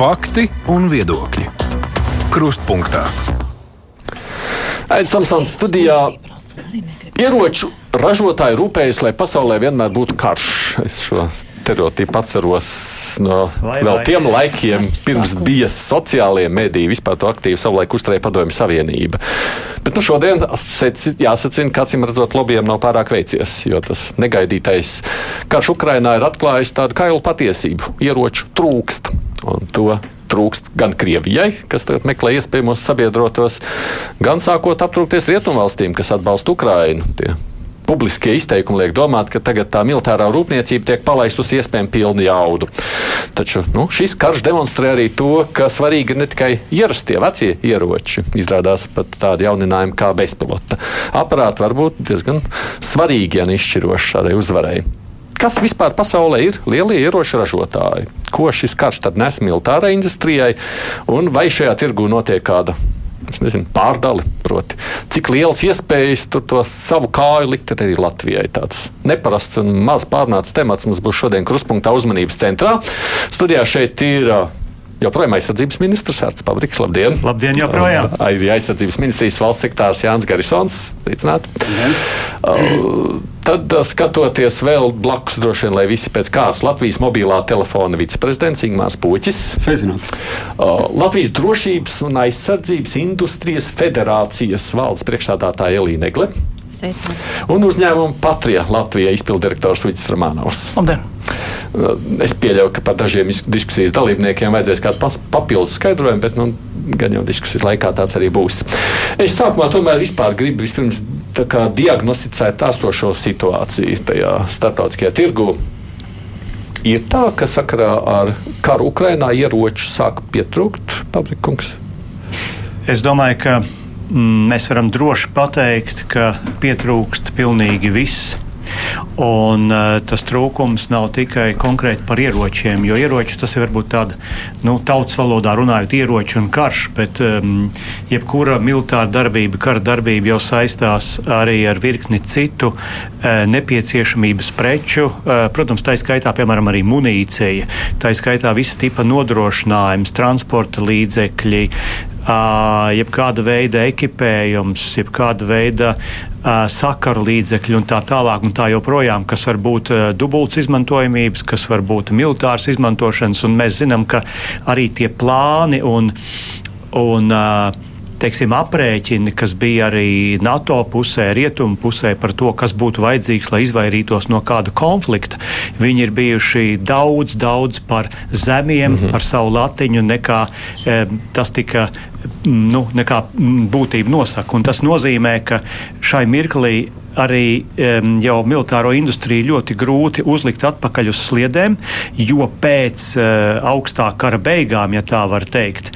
Fakti un viedokļi. Krustpunktā. Aizsmeļamies Tamsons studijā. Ieroču ražotāji rūpējas, lai pasaulē vienmēr būtu karš. Es šo stereotipu atceros no vai, vēl vai. tiem laikiem, pirms bija sociālie mediji. Vispār to aktīvi savulaik uzturēja Padomju Savienība. Bet nu, šodien jāsacina, ka acīm redzot, lobbyiem nav pārāk veicies, jo tas negaidītais karš Ukrainā ir atklājis tādu kailu patiesību. Ieroču trūkst. Un to trūkst gan Krievijai, kas meklē iespējamos sabiedrotos, gan sākot aptrūkties rietumvalstīm, kas atbalsta Ukrainu. Tie publiskie izteikumi liek domāt, ka tagad tā militārā rūpniecība tiek palaista uz iespējami pilnu jaudu. Taču nu, šis karš demonstrē arī to, ka svarīgi ir ne tikai ierastie vecie ieroči, izrādās pat tādi jauninājumi kā bezpilota aparāti, var būt diezgan svarīgi un izšķiroši šādai uzvarai. Kas vispār pasaulē ir lielie ieroču ražotāji? Ko šis karš tad nes militārai industrijai, un vai šajā tirgu notiek kāda nezinu, pārdali. Proti, cik liels iespējas tur to savu kāju likt arī Latvijai. Tāds neparasts un maz pārnāts temats mums būs šodien krustpunktā uzmanības centrā. Studijā šeit ir joprojām aizsardzības ministrs Arts Pabriks. Labdien! Labdien, joprojām! Arī aizsardzības ministrijas valsts sektārs Jānis Garisons. Sveicināti! Uh, tad, skatoties vēl blakus, droši vien, lai visi pēc kārtas, Latvijas mobilā telefona viceprezidents Ingūns Puķis. Sveicināt! Uh, Latvijas drošības un aizsardzības industrijas federācijas valdes priekšstādātāja Elīna Egle. Un uzņēmuma Patrija Latvijā izpildirektors Vits Romanovs. Labdien! Es pieļauju, ka par dažiem diskusijas dalībniekiem vajadzēs kādu papildus skaidrojumu, bet nu, gan jau diskusijas laikā tāds arī būs. Es sākumā tomēr gribu vispirms diagnosticēt esošo situāciju tajā starptautiskajā tirgū. Ir tā, ka sakarā ar karu Ukrainā ieroču sāk pietrūkt, Pabrikungs? Es domāju, ka mm, mēs varam droši pateikt, ka pietrūkst pilnīgi viss Un, uh, tas trūkums nav tikai konkrēti par ieročiem, jo ieroči tas ir varbūt tāda nu, tautas valodā runājot, ieroči un karš, bet um, jebkura militāra darbība, kara darbība jau saistās arī ar virkni citu uh, nepieciešamības preču. Uh, protams, tā skaitā piemēram arī munīcija, tā skaitā visa tipa nodrošinājums, transporta līdzekļi, jebkāda veida ekipējums, jebkāda veida sakaru līdzekļi un tā tālāk, un tā joprojām, kas var būt dubultas izmantojamības, kas var būt militāras izmantošanas, un mēs zinām, ka arī tie plāni un, un uh, teiksim, aprēķini, kas bija arī NATO pusē, rietumu pusē par to, kas būtu vajadzīgs, lai izvairītos no kāda konflikta, viņi ir bijuši daudz, daudz par zemiem mm -hmm. ar savu latiņu, nekā e, tas tika. Nu, nekā būtība nosaka. Un tas nozīmē, ka šai mirklī arī um, jau militāro industriju ļoti grūti uzlikt atpakaļ uz sliedēm, jo pēc uh, augstā kara beigām, ja tā var teikt,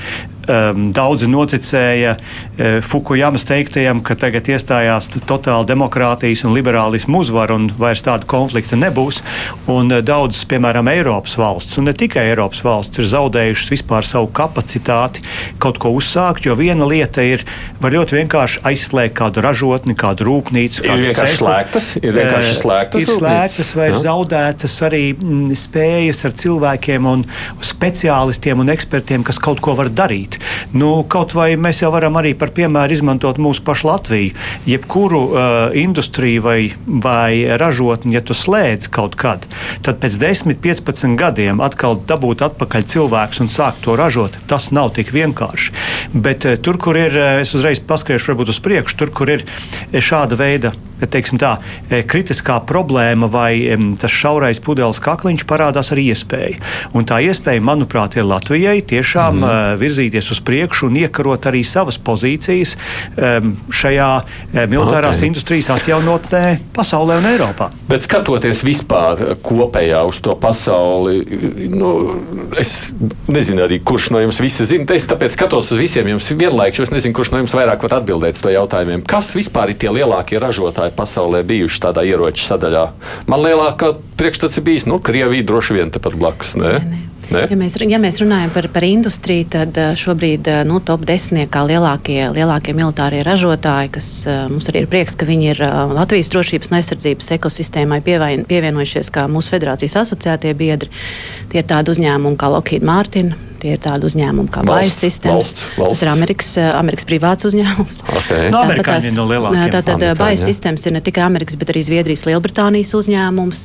um, daudzi noticēja uh, Fukujamas teiktajam, ka tagad iestājās totāla demokrātijas un liberālismu uzvara un vairs tāda konflikta nebūs. Un uh, daudzas, piemēram, Eiropas valsts, un ne tikai Eiropas valsts, ir zaudējušas vispār savu kapacitāti kaut ko uzsākt, jo viena lieta ir, var ļoti vienkārši aizslēgt kādu ražotni, kādu rūpnīcu. Kādu ir vienkārši slēgtas, ir vienkārši slēgtas. Ir slēgtas vai ja? zaudētas arī m, spējas ar cilvēkiem un speciālistiem un ekspertiem, kas kaut ko var darīt darīt. Nu, kaut vai mēs jau varam arī par piemēru izmantot mūsu pašu Latviju. Jebkuru uh, industriju vai, vai ražotni, ja tu slēdz kaut kad, tad pēc 10, 15 gadiem atkal dabūt atpakaļ cilvēks un sākt to ražot, tas nav tik vienkārši. Bet uh, tur, kur ir, uh, es uzreiz paskriešu varbūt uz priekšu, tur, kur ir šāda veida teiksim, tā, kritiskā problēma vai tas šaurais pudeles kakliņš parādās arī iespēja. Un tā iespēja, manuprāt, ir Latvijai tiešām mm -hmm. Virzīties uz priekšu un iekarot arī savas pozīcijas šajā militārās okay. industrijas atjaunotnē pasaulē un Eiropā. Bet skatoties vispār kopējā uz to pasauli, nu, es nezinu arī, kurš no jums visi zina. Es tāpēc skatos uz visiem jums vienlaikus, jo es nezinu, kurš no jums vairāk var atbildēt uz to jautājumiem. Kas vispār ir tie lielākie ražotāji? pasaulē bijuši tādā ieroču sadaļā. Man lielākā priekšstats ir bijis, nu, Krievija droši vien tepat blakus. Ne? Ne, ne. Ne? Ja mēs, ja mēs runājam par, par industriju, tad eh, šobrīd eh, nu, top desmitniekā lielākie, lielākie militārie ražotāji, kas eh, mums arī ir prieks, ka viņi ir Latvijas drošības un aizsardzības ekosistēmai pievienojušies kā mūsu federācijas asociētie biedri. Tie ir tādi uzņēmumi kā Lockheed Martin, Tie ir tādi uzņēmumi kā Bajas sistēmas. Valsts, valsts. Tas ir Amerikas, Amerikas privāts uzņēmums. Okay. No Amerikāņi no lielākiem. Tātad Bajas sistēmas ir ne tikai Amerikas, bet arī Zviedrijas, Lielbritānijas uzņēmums.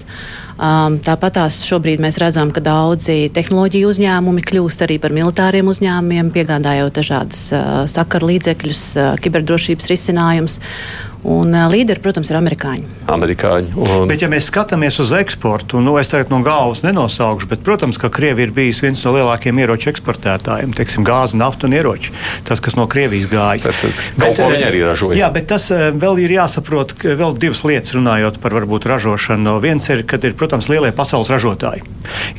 Um, tāpat tās šobrīd mēs redzam, ka daudzi tehnoloģiju uzņēmumi kļūst arī par militāriem uzņēmumiem, piegādājot dažādas uh, sakaru līdzekļus, uh, kiberdrošības risinājumus. Un uh, līderi, protams, ir amerikāņi. amerikāņi un... Bet, ja mēs skatāmies uz eksportu, nu, es tagad no galvas nenosaukšu, bet, protams, ka Krievija ir bijusi viens no lielākajiem ieroču eksportētājiem. Teiksim, gāze, nafta un ieroči. Tas, kas no Krievijas gājas. Bet, bet, bet, arī ražoja. Jā, bet tas vēl ir jāsaprot, ka vēl divas lietas runājot par varbūt ražošanu. Viens ir, kad ir, protams, lielie pasaules ražotāji.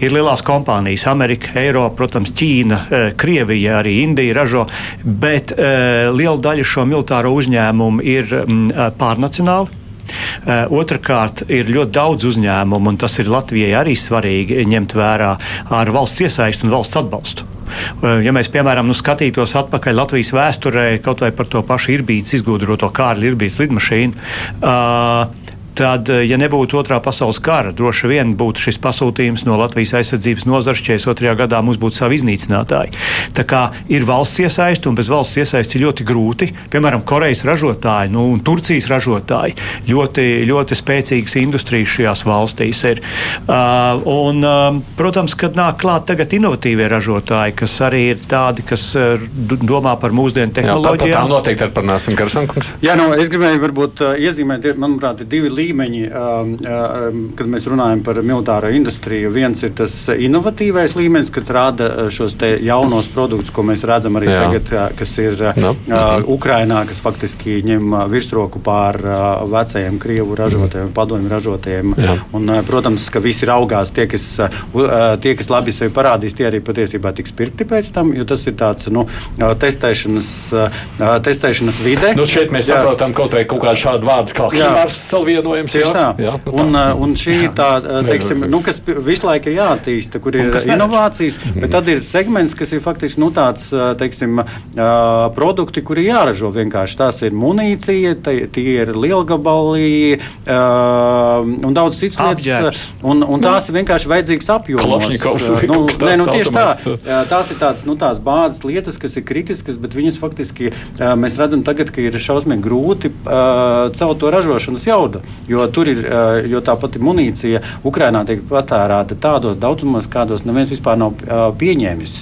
Ir lielās kompānijas, Amerika, Eiropa, protams, Ķīna, Krievija, arī Indija ražo, bet liela daļa šo militāro uzņēmumu ir um, pārnacionāli. Otrakārt, ir ļoti daudz uzņēmumu, un tas ir Latvijai arī svarīgi ņemt vērā ar valsts iesaistu un valsts atbalstu. Ja mēs, piemēram, nu, skatītos atpakaļ Latvijas vēsturē, kaut vai par to pašu Irbītas izgudroto Kārļa Irbītas lidmašīnu, uh, tad, eh, ja nebūtu otrā pasaules kara, droši vien būtu šis pasūtījums no Latvijas aizsardzības nozares 42. gadā mums būtu savi iznīcinātāji. Tā kā ir valsts iesaiste, un bez valsts iesaistes ir ļoti grūti. Piemēram, Korejas ražotāji nu, un Turcijas ražotāji ļoti, ļoti spēcīgas industrijas šajās valstīs ir. Uh, un, uh, protams, kad nāk klāt tagad inovatīvie ražotāji, kas arī ir tādi, kas uh, domā par mūsdienu tehnoloģijām. Jā, tā, tā noteikti ar parunāsim, Karsankungs. Jā, nu, es gribēju varbūt uh, iezīmēt, manuprāt, divi līdzekļi līmeņi, kad mēs runājam par militāro industriju. Viens ir tas inovatīvais līmenis, kad rada uh, šos jaunos produktus, ko mēs redzam arī Jā. tagad, kas ir no. Ukrainā, kas faktiski ņem virsroku pār vecajiem krievu ražotājiem, padomju ražotājiem. Un, protams, ka visi raugās tie, kas, tie, kas labi sevi parādīs, tie arī patiesībā tiks pirkti pēc tam, jo tas ir tāds nu, testēšanas, testēšanas vide. Nu, šeit mēs saprotam kaut kaut kādu šādu vārdu kā Himārs Salvienu Tieši jā, tā. Jā, nu. Un, uh, un šī ir tā, uh, teiksim, nu, kas visu laiku ir jāattīsta, kur ir inovācijas, mm -hmm. bet tad ir segments, kas ir faktiski nu, tāds, uh, teiksim, produkti, kuri jāražo vienkārši. Tās ir munīcija, tie ir lielgabali un daudz citas lietas. Un, un tās nu, ir vienkārši vajadzīgas apjomos. Nu, nē, nu, tieši tā. Tās ir tādas, nu, tās bāzes lietas, kas ir kritiskas, bet viņas faktiski mēs redzam tagad, ka ir šausmīgi grūti celt to ražošanas jaudu. Jo tur ir, jo tā pati munīcija Ukrainā tiek patērēta tādos daudzumos, kādos neviens vispār nav pieņēmis.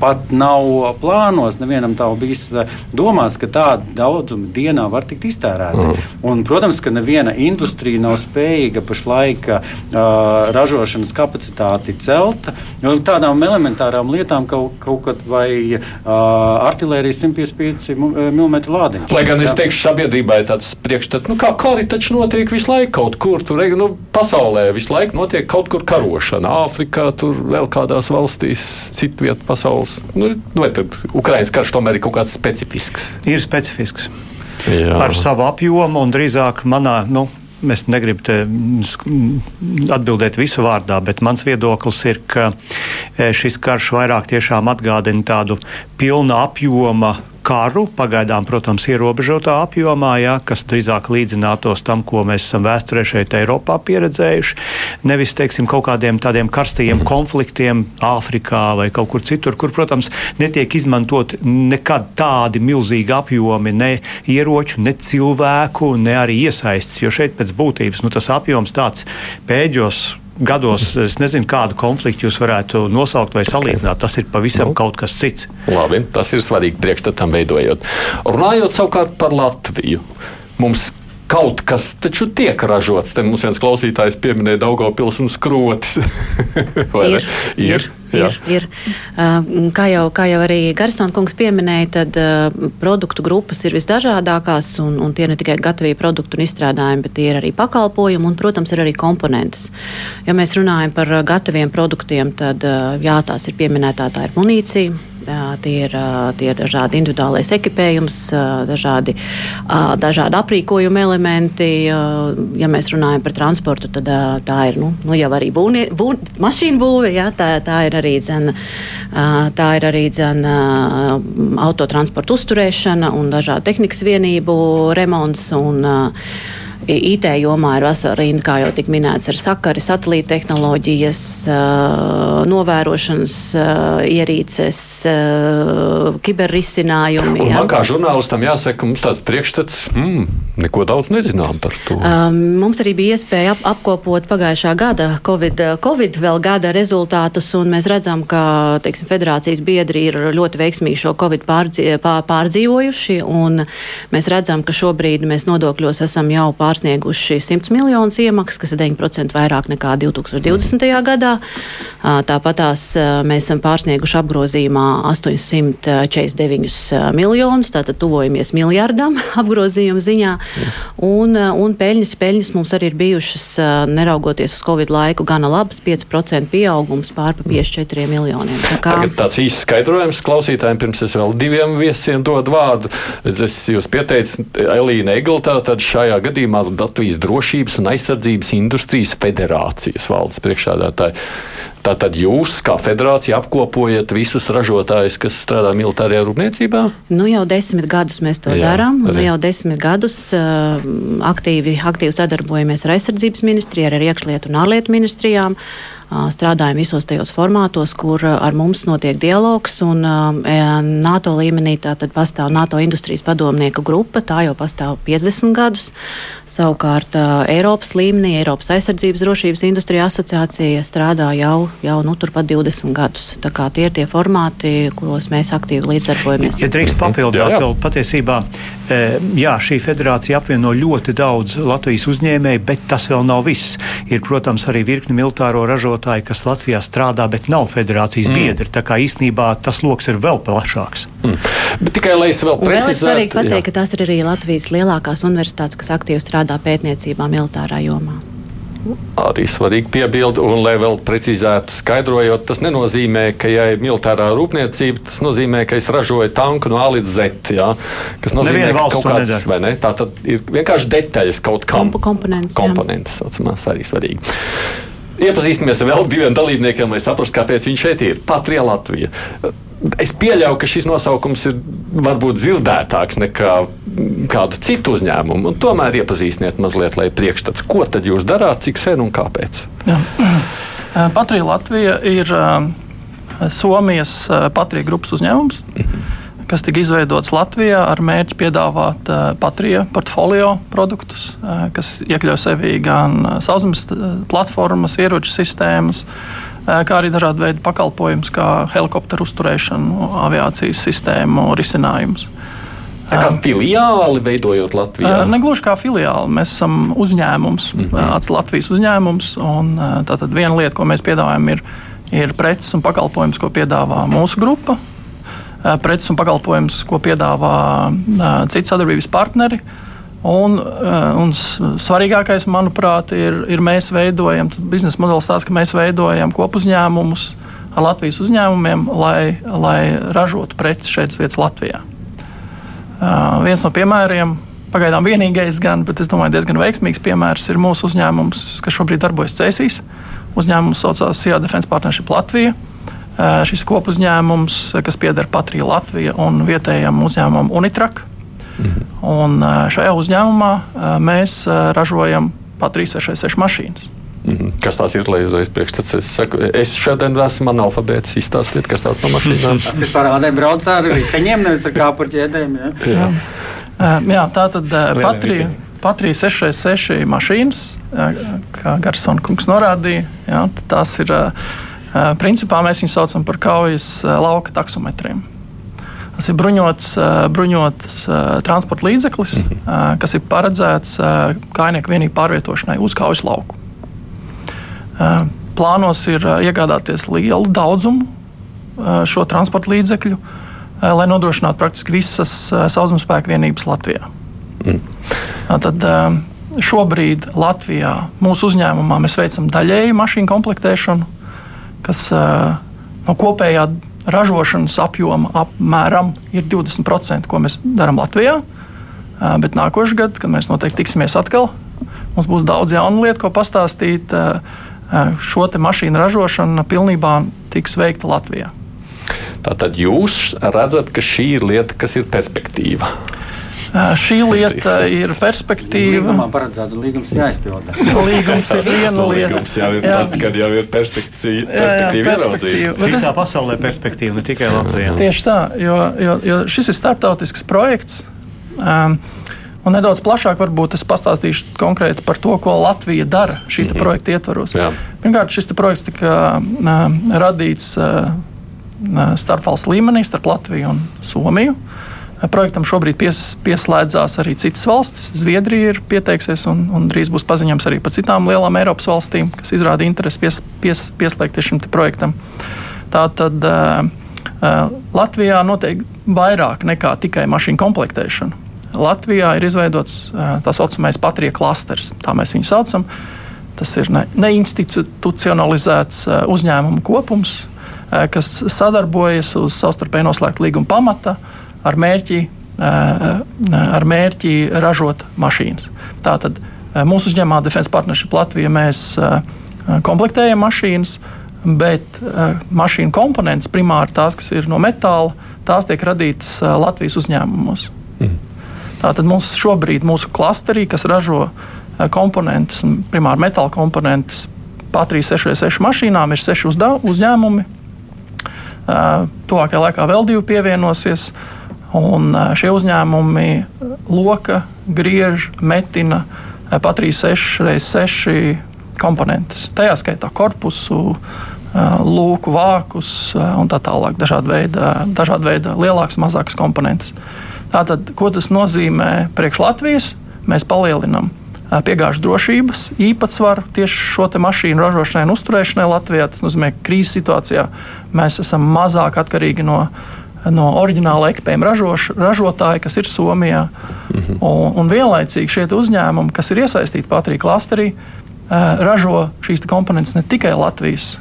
Pat nav plānos, nevienam tā bijis domāts, ka tāda daudzuma dienā var tikt iztērēta. Mm. Un, protams, ka neviena industrija nav spējīga pašlaik uh, ražošanas kapacitāti celt. Tādām elementārām lietām kaut, kaut kad vai uh, artērijas 155 mm lādiņš. Lai gan es teikšu, sabiedrībai tāds priekšstats, nu kā kari taču notiek visu laiku kaut kur. Tur nu, pasaulē visu laiku notiek kaut kur karošana. Āfrikā, tur vēl kādās valstīs, citu vietu pasaules. Nu, vai tad Ukraiņas karš tomēr ir kaut kāds specifisks? Ir specifisks. Jā. Ar savu apjomu un drīzāk manā. Nu, Es negribu atbildēt visu vārdā, bet mans viedoklis ir, ka e, šis karš vairāk tiešām atgādina tādu pilna apjoma karu, pagaidām, protams, ierobežotā apjomā, jā, kas drīzāk līdzinātos tam, ko mēs esam vēsturē šeit Eiropā pieredzējuši. Nevis, teiksim, kaut kādiem tādiem karstajiem konfliktiem Āfrikā vai kaut kur citur, kur, protams, netiek izmantot nekad tādi milzīgi apjomi ne ieroču, ne cilvēku, ne arī iesaistas, jo šeit pēc būtības nu, tas apjoms tāds pēdējos gados, es nezinu, kādu konfliktu jūs varētu nosaukt vai salīdzināt. Tas ir pavisam nu, kaut kas cits. Labi, tas ir svarīgi priekšstatam veidojot. Runājot savukārt par Latviju. Mums kaut kas taču tiek ražots. Te mums viens klausītājs pieminēja Daugopils un skrotis. ir, ir, ir, ir. Uh, kā, jau, kā jau arī Garsona kungs pieminēja, tad uh, produktu grupas ir visdažādākās, un, un tie ne tikai gatavie produkti un izstrādājumi, bet tie ir arī pakalpojumi un, protams, ir arī komponentes. Ja mēs runājam par gataviem produktiem, tad uh, jā, tās ir pieminētā, tā ir munīcija Tie ir, tie ir dažādi individuālais ekipējums, dažādi, dažādi aprīkojuma elementi. Ja mēs runājam par transportu, tad tā ir nu, nu jau arī būvnie, būv, mašīnu būve. Ja, tā, tā ir arī, dzen, tā ir arī dzen, autotransporta uzturēšana un dažādu tehnikas vienību remonts. Un, IT jomā ir vesela rinda, kā jau tika minēts, ar sakari, satelīta tehnoloģijas, novērošanas ierīces, kiberrisinājumi. Un man kā žurnālistam jāsaka, ka mums tāds priekšstats, hmm, neko daudz nezinām par to. Mums arī bija iespēja ap apkopot pagājušā gada COVID, COVID vēl gada rezultātus, un mēs redzam, ka teiksim, federācijas biedri ir ļoti veiksmīgi šo Covid pārdzīvojuši, un mēs redzam, ka šobrīd mēs nodokļos esam jau pārsnieguši 100 miljonus iemaksas, kas ir 9% vairāk nekā 2020. gadā. Tāpat tās mēs esam pārsnieguši apgrozījumā 849 miljonus, tātad tuvojamies miljardam apgrozījuma ziņā. Un, un peļņas, peļņas mums arī ir bijušas, neraugoties uz Covid laiku, gana labas, 5% pieaugums pār pa 54 miljoniem. Tā kā... Tagad tāds īsts skaidrojums klausītājiem, pirms es vēl diviem viesiem dodu vārdu. Es jūs pieteicu Elīna Eglitā, tad šajā gadījumā Latvijas drošības un aizsardzības industrijas federācijas valdes priekšādātāji. Tātad jūs, kā federācija, apkopojat visus ražotājus, kas strādā militārajā rūpniecībā? Nu, jau desmit gadus mēs to darām. Nu, jau desmit gadus uh, aktīvi, aktīvi sadarbojamies ar aizsardzības ministriju, ar iekšlietu un ārlietu ministrijām. Uh, strādājam visos tajos formātos, kur ar mums notiek dialogs. Un, NATO līmenī tātad pastāv NATO industrijas padomnieku grupa, tā jau pastāv 50 gadus. Savukārt Eiropas līmenī Eiropas aizsardzības drošības industrija asociācija strādā jau, jau nu, turpat 20 gadus. Tā kā tie ir tie formāti, kuros mēs aktīvi līdzdarbojamies. Ja drīkst papildināt, vēl patiesībā jā, šī federācija apvieno ļoti daudz Latvijas uzņēmēju, bet tas vēl nav viss. Ir, protams, arī virkni militāro ražotāju ražotāji, kas Latvijā strādā, bet nav federācijas mm. biedri. Tā kā īstenībā tas lokus ir vēl plašāks. Mm. Bet tikai lai es vēl precizētu. Svarīgi pateikt, ka tās ir arī Latvijas lielākās universitātes, kas aktīvi strādā pētniecībā militārā jomā. Arī svarīgi piebildi, un lai vēl precīzētu, skaidrojot, tas nenozīmē, ka, ja ir militārā rūpniecība, tas nozīmē, ka es ražoju tanku no A līdz Z. Ja? Kas nozīmē, ka kaut kāds, vai ne? Tā tad ir vienkārši detaļas kaut kam. Komponents. Komponents, saucamās, arī svarīgi. Iepazīstamies ar vēl diviem dalībniekiem, lai saprastu, kāpēc viņi šeit ir. Patrija Latvija. Es pieļauju, ka šis nosaukums ir varbūt dzirdētāks nekā kādu citu uzņēmumu. Tomēr iepazīstiniet mazliet, lai priekšstats, ko tad jūs darāt, cik sen un kāpēc. Jā. Patrija Latvija ir Somijas Patrija grupas uzņēmums. Mhm kas tika izveidots Latvijā ar mērķi piedāvāt Patrija portfolio produktus, kas iekļauj sevī gan sauszemes platformas, ieroču sistēmas, uh, kā arī dažādu veidu pakalpojumus, kā helikopteru uzturēšanu, aviācijas sistēmu risinājumus. Tā kā filiāli veidojot Latvijā? Negluži kā filiāli. Mēs esam uzņēmums, mm -hmm. Latvijas uzņēmums. Tātad viena lieta, ko mēs piedāvājam, ir, ir preces un pakalpojums, ko piedāvā mūsu grupa preces un pakalpojumus, ko piedāvā citi sadarbības partneri. Un, un svarīgākais, manuprāt, ir, ir mēs veidojam biznesa modelis tāds, ka mēs veidojam kopuzņēmumus ar Latvijas uzņēmumiem, lai, lai ražotu preces šeit vietas Latvijā. Uh, viens no piemēriem, pagaidām vienīgais, gan, bet es domāju, diezgan veiksmīgs piemērs ir mūsu uzņēmums, kas šobrīd darbojas Cēsīs. Uzņēmums saucās SIA Defense Partnership Latvija. Uh, Šis kopuzņēmums, kas pieder Patrija Latvija un vietējam uzņēmumam Unitrak. Mhm. Un šajā uzņēmumā mēs ražojam Patrija 66 mašīnas. Mhm. Kas tās ir? Lai uzreiz priekšstats. Es, saku, es šodien esmu analfabēts. Izstāstiet, kas tās par mašīnām. Tas, kas parādē brauc ar riteņiem, nevis ar kāpurķēdēm. Ja? Jā. Jā. Jā, tā tad Patrija. Patrija 666 mašīnas, kā Garsona kungs norādīja, jā, tās ir Principā mēs viņus saucam par kaujas lauka taksometriem. Tas ir bruņots, bruņots transporta līdzeklis, mhm. kas ir paredzēts kājnieku vienību pārvietošanai uz kaujas lauku. Plānos ir iegādāties lielu daudzumu šo transporta līdzekļu, lai nodrošinātu praktiski visas sauszemes spēku vienības Latvijā. Mm. Tad, šobrīd Latvijā mūsu uzņēmumā mēs veicam daļēju mašīnu komplektēšanu, kas no kopējā ražošanas apjoma apmēram ir 20%, ko mēs darām Latvijā. Bet nākošais gads, kad mēs noteikti tiksimies atkal, mums būs daudz jaunu lietu, ko pastāstīt. Šo mašīnu ražošana pilnībā tiks veikta Latvijā. Tātad jūs redzat, ka šī ir lieta, kas ir perspektīva. Šī lieta ir perspektīva. Līgumā paredzēta līgums jāizpilda. Līgums ir viena lieta. Līgums jau ir jā. tad, kad jau ir perspektīva, perspektīva ieraudzīta. Visā pasaulē perspektīva, ne tikai Latvijā. Tieši tā, jo, jo, jo šis ir starptautisks projekts. Um, Un nedaudz plašāk varbūt es pastāstīšu konkrēti par to, ko Latvija dara šī mm -hmm. projekta ietvaros. Jā. Pirmkārt, šis projekts tika uh, radīts uh, starpvalstu līmenī starp Latviju un Somiju. Projektam šobrīd pies, pieslēdzās arī citas valstis. Zviedrija ir pieteiksies, un, un drīz būs paziņojums arī par citām lielām Eiropas valstīm, kas izrāda interesi pies, pies, pieslēgties šim projektam. Tātad uh, uh, Latvijā notiek vairāk nekā tikai mašīnu komplektēšana. Latvijā ir izveidots uh, tā saucamais patrija klasters, tā mēs viņu saucam. Tas ir ne, neinstitucionalizēts uh, uzņēmumu kopums, uh, kas sadarbojas uz savstarpēji noslēgta līguma pamata ar mērķi, ar mērķi ražot mašīnas. Tātad mūsu uzņēmumā Defense Partnership Latvija mēs komplektējam mašīnas, bet mašīnu komponentes primāri tās, kas ir no metāla, tās tiek radītas Latvijas uzņēmumos. Mm. Tātad mums šobrīd mūsu klasterī, kas ražo komponentes, primāri metāla komponentes, Patrijas 606 mašīnām ir seši uzņēmumi. Tuvākajā laikā vēl divi pievienosies. Un šie uzņēmumi loka, griež, metina patrīs 6x6 komponentes. Tajā skaitā korpusu, lūku vākus un tā tālāk. Dažāda veida, dažāda veida lielākas, mazākas komponentes. Tātad, ko tas nozīmē priekš Latvijas? Mēs palielinām piegāžu drošības īpatsvaru tieši šo mašīnu ražošanai un uzturēšanai Latvijā. Tas nozīmē, ka krīzes situācijā mēs esam mazāk atkarīgi no no oriģināla ekipējuma ražoš, ražotāja, kas ir Somijā. -hmm. un, un vienlaicīgi šie uzņēmumi, kas ir iesaistīti Patrija klasterī, ražo šīs komponentes ne tikai Latvijas,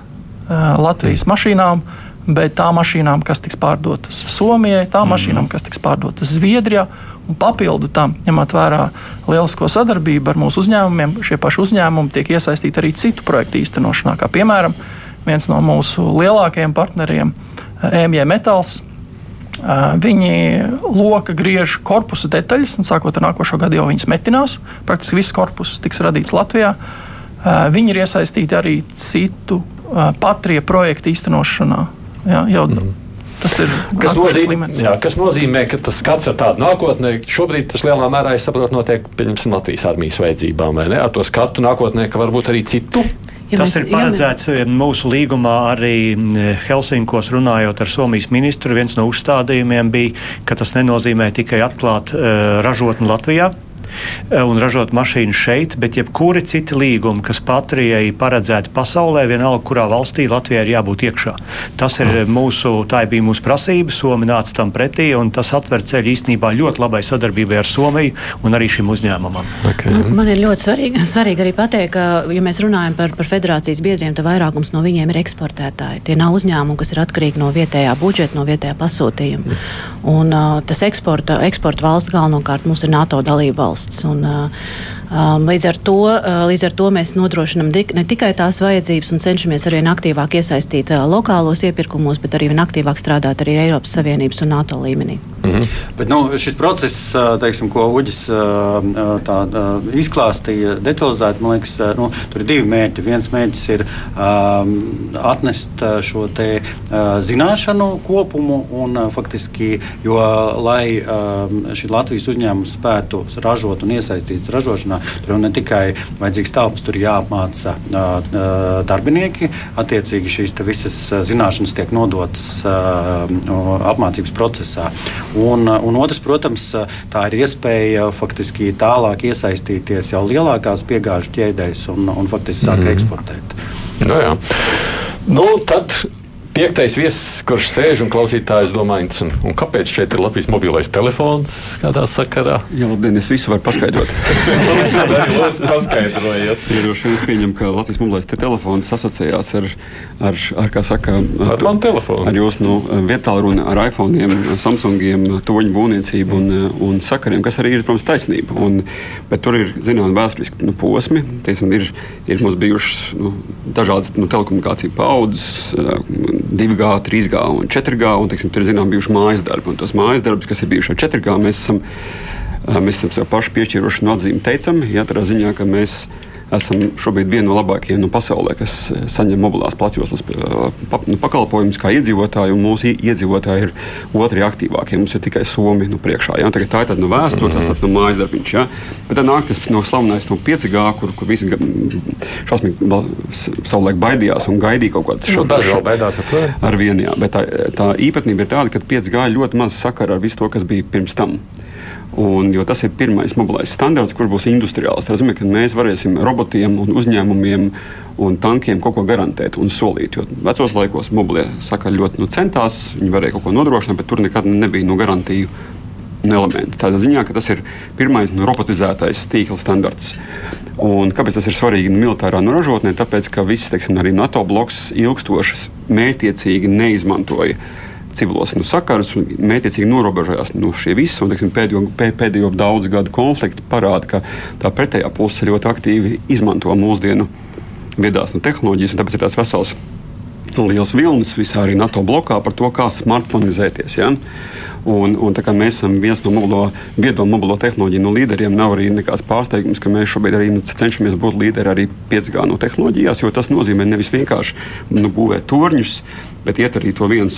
Latvijas mm. mašīnām, bet tām mašīnām, kas tiks pārdotas Somijai, tām mm. mašīnām, kas tiks pārdotas Zviedrijā. Un papildu tam, ņemot vērā lielisko sadarbību ar mūsu uzņēmumiem, šie paši uzņēmumi tiek iesaistīti arī citu projektu īstenošanā. Kā piemēram, viens no mūsu lielākajiem partneriem, EMJ Metāls, Viņi loka griež korpusa detaļas, un sākot ar nākošo gadu jau viņas metinās. Praktiski viss korpus tiks radīts Latvijā. Viņi ir iesaistīti arī citu patrija projektu īstenošanā. Jā, jau, mm. Tas ir kas nozīmē, jā, kas nozīmē, ka tas skats ir tāds nākotnē. Šobrīd tas lielā mērā, es saprotu, notiek Latvijas armijas vajadzībām, vai ne? Ar to skatu nākotnē, ka varbūt arī citu Ja Tas mēs, ir paredzēts ja mēs... mūsu līgumā arī Helsinkos runājot ar Somijas ministru. Viens no uzstādījumiem bija, ka tas nenozīmē tikai atklāt uh, ražotni Latvijā, Eh, un ražot mašīnu šeit, bet jebkuri citi līgumi, kas Patrijai paredzēti pasaulē, vienalga, kurā valstī Latvijai ir jābūt iekšā. Tas ir mūsu, tā bija mūsu prasība, Somija nāca tam pretī, un tas atver ceļu īstenībā ļoti labai sadarbībai ar Somiju un arī šim uzņēmumam. Okay. Man ir ļoti svarīgi, svarīgi arī pateikt, ka, ja mēs runājam par, par federācijas biedriem, tad vairākums no viņiem ir eksportētāji. Tie nav uzņēmumi, kas ir atkarīgi no vietējā budžeta, no vietējā pasūtījuma. Un, uh, tas eksporta, eksporta valsts galvenokārt mums ir NATO dalība valsts valsts. Un, Um, līdz, ar to, uh, līdz ar to mēs nodrošinām ne tikai tās vajadzības un cenšamies arvien aktīvāk iesaistīt uh, lokālos iepirkumos, bet arī aktīvāk strādāt arī Eiropas Savienības un NATO līmenī. Mm -hmm. Bet, nu, šis process, uh, teiksim, ko Uģis tā, izklāstīja detalizēti, man liekas, nu, tur ir divi mērķi. Viens mērķis ir um, atnest šo te, uh, zināšanu kopumu, un, faktiski, jo, lai um, šī Latvijas uzņēmums spētu ražot un iesaistīties ražošanā. Tur ne tikai vajadzīgs telpas, tur jāapmāca darbinieki. Attiecīgi šīs visas zināšanas tiek nodotas apmācības procesā. Un, un otrs, protams, tā ir iespēja faktiski tālāk iesaistīties jau lielākās piegāžu ķēdēs un, un faktiski sākt mm. eksportēt. No nu jā. Nu, tad Piektais viesis, kurš sēž un klausītājs domā, un, un kāpēc šeit ir Latvijas mobilais telefons kādā sakarā? Jā, labdien, es visu varu paskaidrot. Paskaidrojiet. Ieroši es pieņemu, ka Latvijas mobilais te telefons asociējās ar, ar, ar kā saka, ar, ar, telefonu. ar jūsu nu, vietālruni, ar iPhone, Samsungiem, toņu būvniecību un, un sakariem, kas arī ir, protams, taisnība. Un, bet tur ir, zinām, vēsturiski nu, posmi. Tiesim, ir, ir mums bijušas nu, dažādas nu, telekomunikāciju paudzes 2G, 3G un 4G. Un, teiksim, tur ir zinām, bijuši mājas darbi. Un tos mājas darbus, kas ir bijuši ar 4G, mēs esam Mēs esam sev paši piešķīruši nodzīmi teicami, ja tādā ziņā, ka mēs esam esam šobrīd viena no labākajiem nu, pasaulē, kas eh, saņem mobilās platjoslas eh, nu, pakalpojumus kā iedzīvotāji, un mūsu iedzīvotāji ir otri aktīvākie. Mums ir tikai Somija nu, priekšā. Ja? Tā ir tāda no vēstures, mm -hmm. tas ir no mājas darbiņš. Ja? Bet tad nāk tas no slavenais no 5G, kur, kur visi šausmīgi savulaik baidījās un gaidīja kaut kādu šo dažu vēl baidās ar vienu. Jā. Bet tā, tā īpatnība ir tāda, ka 5G ļoti maz sakara ar visu to, kas bija pirms tam. Un, jo tas ir pirmais mobilais standarts, kurš būs industriāls. Tas nozīmē, ka mēs varēsim robotiem un uzņēmumiem un tankiem kaut ko garantēt un solīt. Jo vecos laikos mobilie sakari ļoti nu, centās, viņi varēja kaut ko nodrošināt, bet tur nekad nebija nu, garantiju elementi. Tādā ziņā, ka tas ir pirmais nu, robotizētais tīkla standarts. Un kāpēc tas ir svarīgi nu, militārā nu, ražotnē? Tāpēc, ka viss, teiksim, arī NATO bloks ilgstoši mētiecīgi neizmantoja civilos nu, sakarus un mētiecīgi norobežojās no šī visa. Un, teiksim, pēdējo, pēdējo daudzu gadu konflikti parāda, ka tā pretējā puse ļoti aktīvi izmanto mūsdienu viedās nu, tehnoloģijas, un tāpēc ir tāds vesels. Liels vilnis visā arī NATO blokā par to, kā smartphonizēties. Ja? Un, un mēs esam viens no mobilo, viedo mobilo tehnoloģiju no līderiem. Nav arī nekāds pārsteigums, ka mēs šobrīd arī nu, cenšamies būt līderi arī 5G no tehnoloģijās, jo tas nozīmē nevis vienkārši nu, būvēt torņus, bet iet arī to vienu,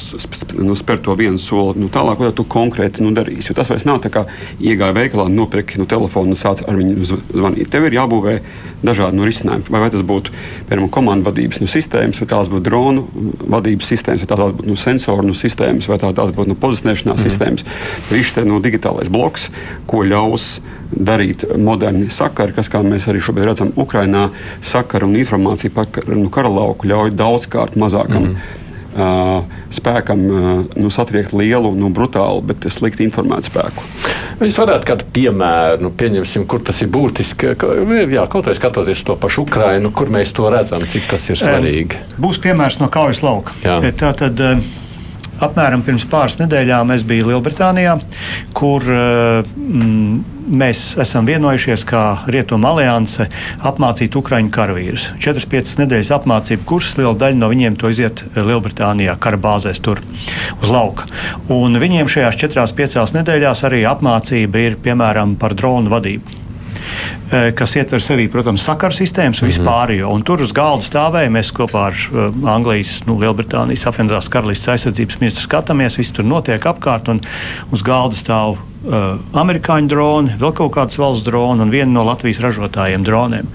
nu, spērt to vienu soli nu, tālāk, ko tu konkrēti nu, darīsi. Jo tas vairs nav tā kā iegāja veikalā, nopirka nu, telefonu un sāc ar viņu zvanīt. Tev ir jābūvē dažādi nu, risinājumi. Vai, vai tas būtu piemēram komandu vadības nu, sistēmas, vai tās būtu dronu vadības sistēmas, vai tās būtu nu, sensoru nu, sistēmas, vai tās būtu nu, pozicionēšanās mm. sistēmas. Viss šis nu, digitālais bloks, ko ļaus darīt moderni sakari, kas, kā mēs arī šobrīd redzam, Ukrainā sakara un informācija par nu, kara lauku ļauj daudzkārt mazākam. Mm spēkam nu, satriekt lielu, nu, brutālu, bet slikti informētu spēku. Jūs varētu kādu piemēru, nu, pieņemsim, kur tas ir būtiski. Jā, kaut vai skatoties to pašu Ukrainu, kur mēs to redzam, cik tas ir svarīgi. Būs piemērs no kaujas lauka. Jā. Tā tad apmēram pirms pāris nedēļām es biju Lielbritānijā, kur mm, mēs esam vienojušies, kā Rietuma alianse, apmācīt ukraiņu karavīrus. 4-5 nedēļas apmācību kursus, liela daļa no viņiem to iziet Lielbritānijā, kara bāzēs tur uz lauka. Un viņiem šajās 4-5 nedēļās arī apmācība ir piemēram par dronu vadību kas ietver sevī, protams, sakaru sistēmas un vispārējo. Un tur uz galda stāvēja mēs kopā ar uh, Anglijas, nu, Lielbritānijas apvienotās karalistes aizsardzības ministru skatāmies, viss tur notiek apkārt un uz galda stāv uh, amerikāņu droni, vēl kaut kāds valsts droni un viena no Latvijas ražotājiem droniem.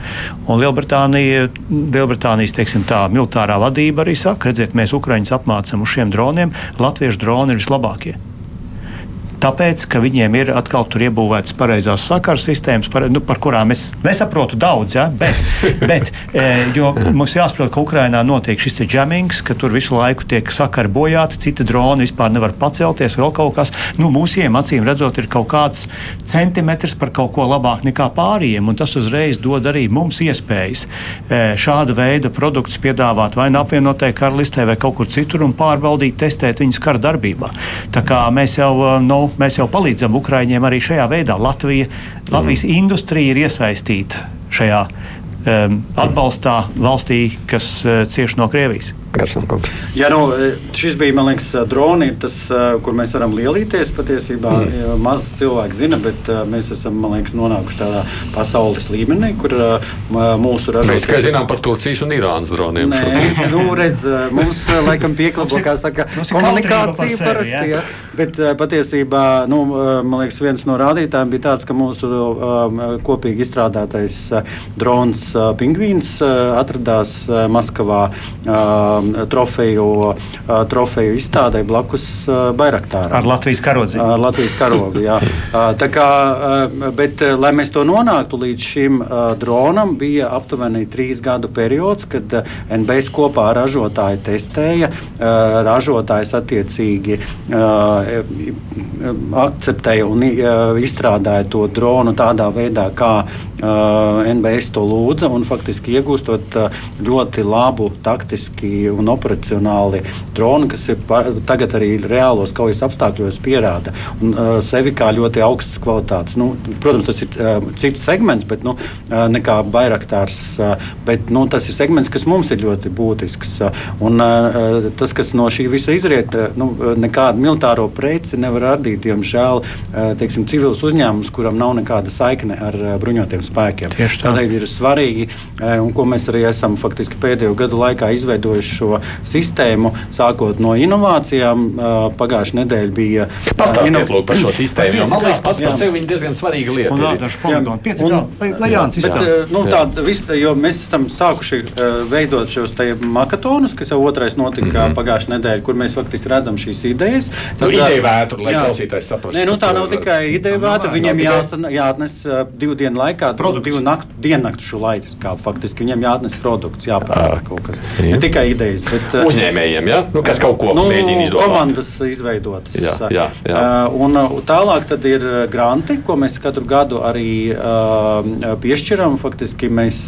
Un Lielbritānija, Lielbritānijas teiksim, tā, militārā vadība arī saka, redziet, mēs Ukraiņus apmācām uz šiem droniem, latviešu droni ir vislabākie. Tāpēc, ka viņiem ir atkal tur iebūvētas pareizās sakaru sistēmas, par, nu, par kurām es nesaprotu daudz, ja? bet, bet e, mums jāsaprot, ka Ukrainā notiek šis jammings, ka tur visu laiku tiek sakari bojāti, citi droni vispār nevar pacelties, vēl kaut kas. Nu, mūsiem acīm redzot, ir kaut kāds centimetrs par kaut ko labāk nekā pārējiem, un tas uzreiz dod arī mums iespējas e, šāda veida produktus piedāvāt vai nu apvienotajai karalistē vai kaut kur citur un pārbaudīt, testēt viņas kara darbībā. Tā kā mēs jau nu, mēs jau palīdzam Ukraiņiem arī šajā veidā. Latvija, Latvijas mm. industrija ir iesaistīta šajā um, atbalstā valstī, kas uh, cieš no Krievijas. Jā, nu, šis bija liekas, droni, tas, kur mēs varam lielīties. Patiesībā mm. maz cilvēku zina, bet mēs esam liekas, nonākuši tādā pasaules līmenī, kur mūsu ražotājiem. Mēs tikai zinām par Turcijas un Irānas droniem. Nē, nu, redz, mums laikam pieklabo, kā saka, komunikācija parasti. Ja? Bet patiesībā, nu, liekas, viens no rādītājiem bija tāds, ka mūsu um, kopīgi izstrādātais drons Pingvīns atradās Maskavā. Um, trofeju, trofeju izstādē blakus Bairaktāram. Ar Latvijas karogu. Ar Latvijas karogu, jā. Tā kā, bet, lai mēs to nonāktu līdz šim dronam, bija aptuveni trīs gadu periods, kad NBS kopā ar ražotāju testēja. Ražotājs attiecīgi akceptēja un izstrādāja to dronu tādā veidā, kā NBS to lūdza un faktiski iegūstot ļoti labu taktiski un operacionāli dronu, kas ir tagad arī reālos kaujas apstākļos pierāda un, sevi kā ļoti augstas kvalitātes. Nu, protams, tas ir cits segments, bet nu, nekā Bairaktārs. Bet, nu, tas ir segments, kas mums ir ļoti būtisks. Un, tas, kas no šī visa izriet, nu, nekādu militāro preci nevar radīt, diemžēl, teiksim, civils uzņēmums, kuram nav nekāda saikne ar bruņotiem spēkiem. Tā. Tādēļ ir svarīgi, un ko mēs arī esam faktiski pēdējo gadu laikā izveidojuši šo sistēmu, sākot no inovācijām. Pagājušā nedēļa bija. Pastāstiet inov... par šo sistēmu. Man liekas, pats par sevi diezgan svarīga lieta. Un, jā, pieci, un, lai, Jānis izstāsta. Nu, tā, vis, jo mēs esam sākuši veidot šos makatonus, kas jau otrais notika mm -hmm. pagājušajā nedēļā, kur mēs faktiski redzam šīs idejas. Nu, Tad, nu, ideja vētra, lai klausītājs saprastu. Nē, nu, tā nav tikai ideja vētra. Viņiem jāsan, jāatnes divu dienu laikā, divu naktu, diennaktu šo laiku. Kā, faktiski viņiem jāatnes produkts, jāparāda ah, kaut kas. Jā. Ne tikai idejas, bet uzņēmējiem, ja? nu, kas kaut ko nu, mēģina izdomāt. Komandas izveidotas. Jā, jā, jā. Uh, un tālāk tad ir granti, ko mēs katru gadu arī uh, piešķiram. Faktiski mēs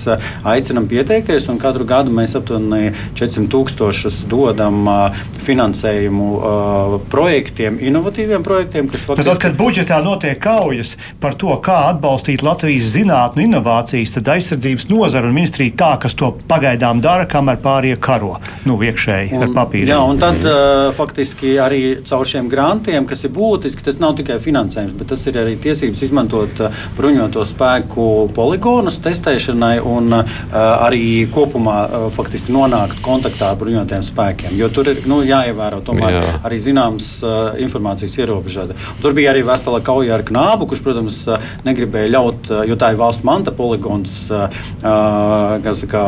aicinām pieteikties, un katru gadu mēs aptuveni 400 tūkstošus dodam uh, finansējumu uh, projektiem, inovatīviem projektiem. Faktiski... Tad, kad budžetā notiek kaujas par to, kā atbalstīt Latvijas zinātnu inovācijas, tad aizsardzības nozara un ministrija tā, kas to pagaidām dara, kamēr pārējie karo nu, iekšēji ar papīru. Jā, un tad uh, faktiski arī caur šiem grantiem, kas ir būtiski, tas nav tikai finansējums, bet tas ir arī tiesības izmantot uh, bruņoto spēku poligonus testēšanai un uh, arī kopumā uh, faktiski nonākt kontaktā ar bruņotajiem spēkiem. Jo tur ir nu, jāievēro tomēr Jā. arī zināms uh, informācijas ierobežota. Tur bija arī vesela kauja ar knābu, kurš, protams, uh, negribēja ļaut, uh, jo tā ir valsts manta poligons. Uh, saka,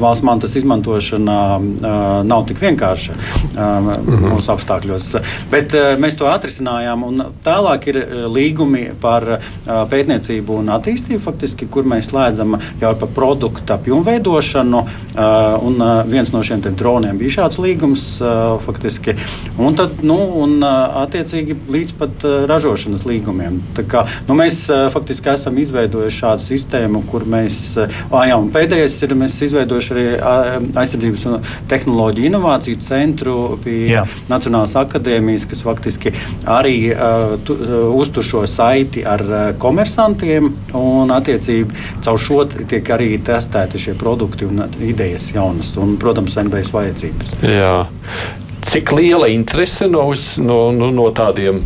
valsts mantas izmantošana uh, nav tik vienkārša mhm. mūsu apstākļos. Bet uh, mēs to atrisinājām. Tālāk ir līgumi par pētniecību un attīstību, faktiski, kur mēs slēdzam jau par produktu pilnveidošanu. Un viens no šiem droniem bija šāds līgums. Faktiski. Un tad, nu, un, attiecīgi, līdz pat ražošanas līgumiem. Tā kā, nu, mēs faktiski esam izveidojuši šādu sistēmu, kur mēs, ah, jā, pēdējais ir, mēs izveidojuši arī aizsardzības un tehnoloģiju inovāciju centru pie jā. Nacionālās akadēmijas, kas faktiski arī uh, tu, uh, uztur šo saiti ar uh, komersantiem un attiecīgi caur šo tiek arī testēti šie produkti un idejas jaunas un, protams, NBS vajadzības. Jā. Cik liela interese no, no, no, no tādiem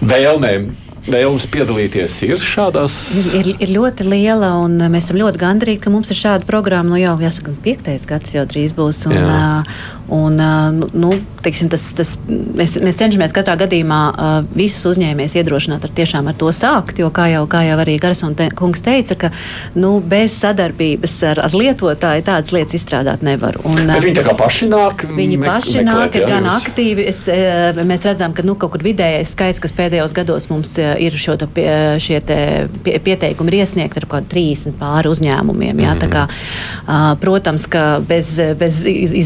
vēlmēm vēlmes piedalīties ir šādās? Ir, ir ļoti liela, un mēs esam ļoti gandrīti, ka mums ir šāda programma. Nu, jau jāsaka, piektais gads jau drīz būs. Un, Jā. Un, nu, nu, teiksim, tas, tas, mēs, mēs cenšamies katrā gadījumā visus uzņēmējus iedrošināt ar, ar to sākt. Jo, kā jau, kā jau arī Garsona te, kungs teica, ka nu, bez sadarbības ar, ar lietotāju tādas lietas izstrādāt nevar. Un, Bet viņi tā kā paši nāk. Viņi paši meklēt, nāk, ir jā, gan jūs... aktīvi. Es, mēs redzam, ka nu, kaut kur vidējais skaits, kas pēdējos gados mums ir šo pie, šie pie, pieteikumi ir iesniegti ar kaut kādiem 30 pāri uzņēmumiem. Jā, mm -hmm. kā, protams, ka bez, bez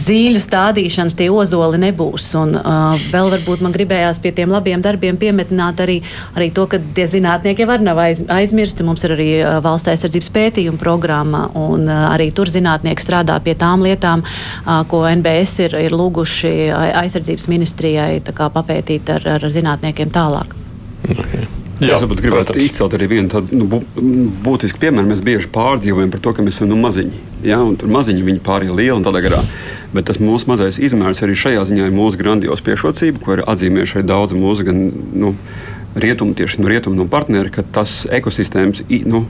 zīļu stāvokļa rādīšanas tie ozoli nebūs. Un, uh, vēl varbūt man gribējās pie tiem labiem darbiem piemetināt arī, arī to, ka tie zinātnieki jau nav aiz, aizmirsti. Mums ir arī uh, valsts aizsardzības pētījuma programma, un uh, arī tur zinātnieki strādā pie tām lietām, uh, ko NBS ir, ir lūguši aizsardzības ministrijai papētīt ar, ar zinātniekiem tālāk. Okay. Jā, es varbūt gribētu protams. izcelt arī vienu tādu nu, būtisku piemēru. Mēs bieži pārdzīvojam par to, ka mēs esam nu, maziņi. Ja? Tur maziņi viņi pārējie lieli un tādā garā. Bet tas mūsu mazais izmērs arī šajā ziņā ir mūsu grandios priekšrocība, ko ir atzīmējuši arī daudzi mūsu gan, nu, rietumu, tieši no rietumu no partneri, ka tas ekosistēmas. Nu,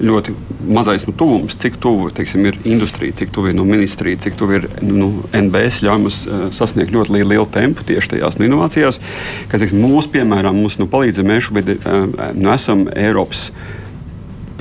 ļoti mazais nu, tuvums, cik tuvu teiksim, ir industrija, cik tuvu ir no ministrija, cik tuvu ir nu, NBS, ļauj mums uh, sasniegt ļoti lielu, lielu tempu tieši tajās nu, inovācijās. Kas, teiksim, mūsu, piemēram, mums nu, palīdz, mēs šobrīd uh, nu, esam Eiropas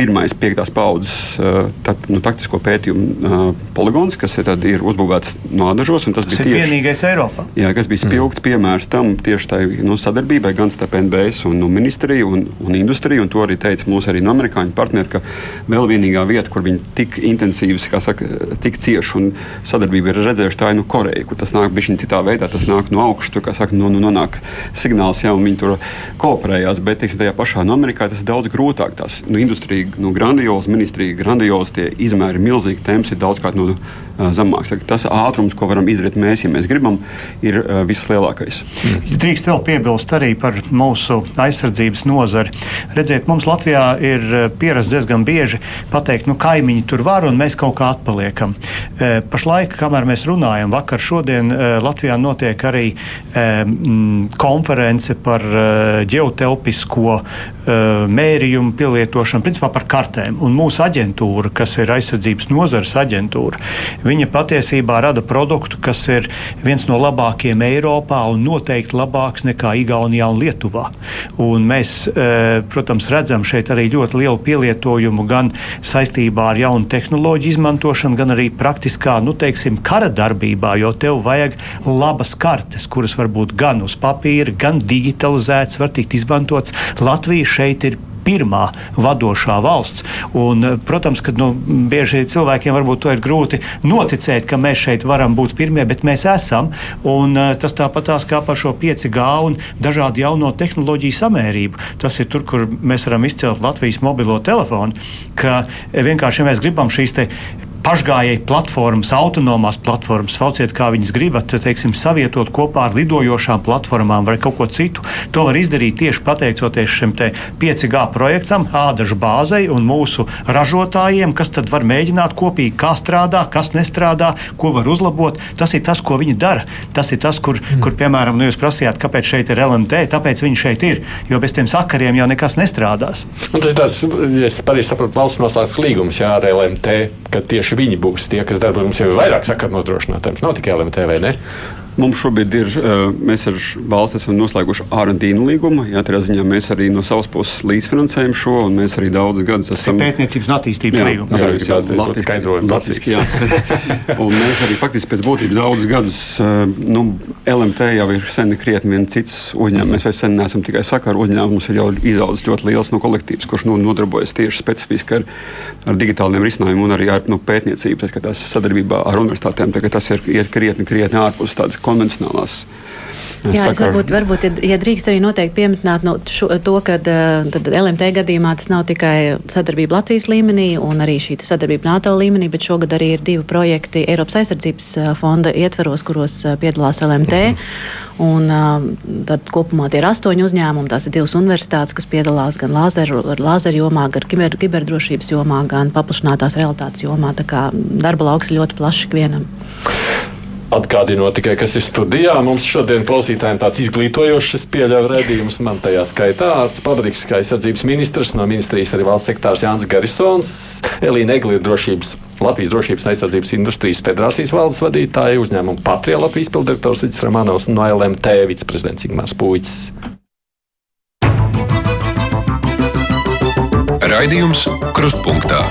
pirmais piektās paudzes uh, tak, nu, taktisko pētījumu uh, poligons, kas ir, tad, ir uzbūvēts Nādažos. Tas, tas bija tieši, vienīgais Eiropā. Jā, kas bija spilgts mm. piemērs tam tieši tai nu, sadarbībai gan starp NBS un nu, ministriju un, un industriju. Un to arī teica mūsu arī no amerikāņu partneri, ka vēl vienīgā vieta, kur viņi tik intensīvi, saka, tik cieši un sadarbība ir redzējuši, tā ir nu, Koreja, kur tas nāk bišķiņ citā veidā, tas nāk no augšas, tur, kā saka, no, nu, nonāk signāls, jā, un viņi tur kooperējās, bet, teiksim, tajā pašā no Amerikā tas ir daudz grūtāk. Tās nu, industrija nu, grandiozi, ministrija grandiozi, tie izmēri milzīgi, temps ir daudzkārt nu, zemāks. Tas ātrums, ko varam izdarīt mēs, ja mēs gribam, ir vislielākais. Ja drīkst vēl piebilst arī par mūsu aizsardzības nozari. Redziet, mums Latvijā ir pierasts diezgan bieži pateikt, nu kaimiņi tur var un mēs kaut kā atpaliekam. Pašlaik, kamēr mēs runājam, vakar šodien Latvijā notiek arī konference par ģeotelpisko mērījumu pielietošanu, principā par kartēm. Un mūsu aģentūra, kas ir aizsardzības nozares aģentūra, Viņa patiesībā rada produktu, kas ir viens no labākajiem Eiropā un noteikti labāks nekā Igaunijā un Lietuvā. Un mēs, e, protams, redzam šeit arī ļoti lielu pielietojumu gan saistībā ar jaunu tehnoloģiju izmantošanu, gan arī praktiskā, nu, teiksim, kara darbībā, jo tev vajag labas kartes, kuras var būt gan uz papīra, gan digitalizētas, var tikt izmantotas. Latvija šeit ir pirmā vadošā valsts. Un, eh, protams, ka nu, bieži cilvēkiem varbūt to ir grūti noticēt, ka mēs šeit varam būt pirmie, bet mēs esam. Un, eh, tas tāpatās kā par šo 5G un dažādu jauno tehnoloģiju samērību. Tas ir tur, kur mēs varam izcelt Latvijas mobilo telefonu, ka vienkārši ja mēs gribam šīs pašgājēji platformas, autonomās platformas, sauciet, kā viņas gribat, teiksim, savietot kopā ar lidojošām platformām vai kaut ko citu. To var izdarīt tieši pateicoties šim 5G projektam, ādažu bāzei un mūsu ražotājiem, kas tad var mēģināt kopīgi, kā strādā, kas nestrādā, ko var uzlabot. Tas ir tas, ko viņi dara. Tas ir tas, kur, mm. kur piemēram, nu, jūs prasījāt, kāpēc šeit ir LMT, tāpēc viņi šeit ir, jo bez tiem sakariem jau nekas nestrādās. Un tas ir tāds, ja es pareizi saprotu, valsts noslēgts līgums jā, ar LMT, ka tieši tieši viņi būs tie, kas darbojas. Mums jau ir vairāk sakaru nodrošinātājiem. Nav tikai LMT vai ne? Mums šobrīd ir, mēs ar valsts esam noslēguši R&D līgumu. Jā, tādā ziņā mēs arī no savas puses līdzfinansējam šo, un mēs arī daudzus gadus esam. Pētniecības un attīstības līgums. Jā, jā, jā. Latviski, jā. un mēs arī faktiski pēc būtības daudzus gadus, nu, LMT jau ir sen krietni viens cits uzņēmums. Mēs vairs sen neesam tikai sakaru uzņēmums, mums ir jau izaudzis ļoti liels no kolektīvs, kurš nu, nodarbojas tieši specifiski ar, ar digitāliem risinājumiem un arī ar nu, pētniecību, tas sadarbībā ar universitātēm. Tas ir iet krietni, krietni ārpus tādas konvencionālās. Jā, es varbūt, varbūt ja, drīkst arī noteikti pieminēt no šo, to, ka LMT gadījumā tas nav tikai sadarbība Latvijas līmenī un arī šī sadarbība NATO līmenī, bet šogad arī ir divi projekti Eiropas aizsardzības fonda ietveros, kuros piedalās LMT. -hmm. Un, tad kopumā tie ir astoņi uzņēmumi. Tās ir divas universitātes, kas piedalās gan lāzeru, lāzeru jomā, gan kiber, kiberdrošības jomā, gan paplašinātās realitātes jomā. Tā kā darba lauks ir ļoti plašs ikvienam. Atgādinot tikai, kas ir studijā, mums šodien klausītājiem tāds izglītojošs pieļauju redzējums. Man tajā skaitā Arts Pabadiks, kā aizsardzības ministrs, no ministrijas arī valsts sektārs Jānis Garisons, Elīna Egli ir drošības, Latvijas drošības un aizsardzības industrijas federācijas valdes vadītāja, uzņēmuma Patria Latvijas pildirektors Vidis Ramanovs un no LMT viceprezidents Igmārs Puicis. Raidījums Krustpunktā.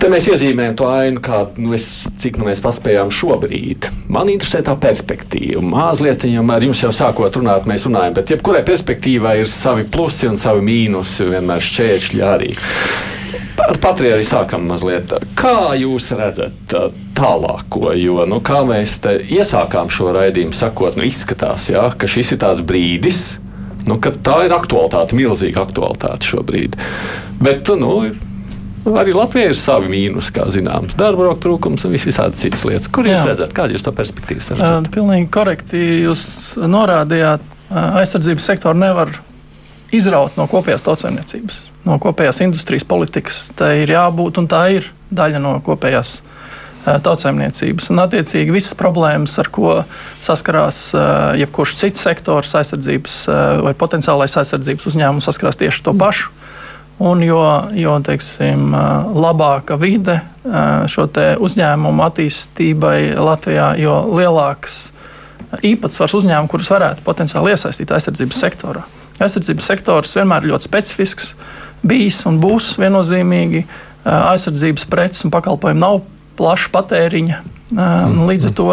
Te mēs iezīmējam to ainu, kādu nu, es, cik nu mēs paspējām šobrīd. Man interesē tā perspektīva. Mazliet ar jums jau sākot runāt, mēs runājam, bet jebkurai perspektīvai ir savi plusi un savi mīnusi, vienmēr šķēršļi arī. Ar Patriju arī sākam mazliet. Kā jūs redzat tālāko? Jo, nu, kā mēs iesākām šo raidījumu, sakot, nu, izskatās, jā, ka šis ir tāds brīdis, nu, ka tā ir aktualitāte, milzīga aktualitāte šobrīd. Bet, nu, Arī Latvijai ir savi mīnus, kā zināms, darba roku trūkums un visādas citas lietas. Kur jūs Jā. redzat, kāda ir tā perspektīva? Uh, pilnīgi korekti jūs norādījāt, aizsardzības sektoru nevar izraut no kopējās tautsēmniecības, no kopējās industrijas politikas. Tā ir jābūt un tā ir daļa no kopējās tautsēmniecības. Un, attiecīgi, visas problēmas, ar ko saskarās jebkurš cits sektors, aizsardzības vai potenciālais aizsardzības uzņēmums, saskarās tieši to pašu. Un jo, jo teiksim, labāka vide šo uzņēmumu attīstībai Latvijā, jo lielāks īpatsvars uzņēmumu, kurus varētu potenciāli iesaistīt aizsardzības sektorā. Aizsardzības sektors vienmēr ir ļoti specifisks, bijis un būs viennozīmīgi. Aizsardzības preces un pakalpojumi nav plaša patēriņa. Mm. Līdz ar to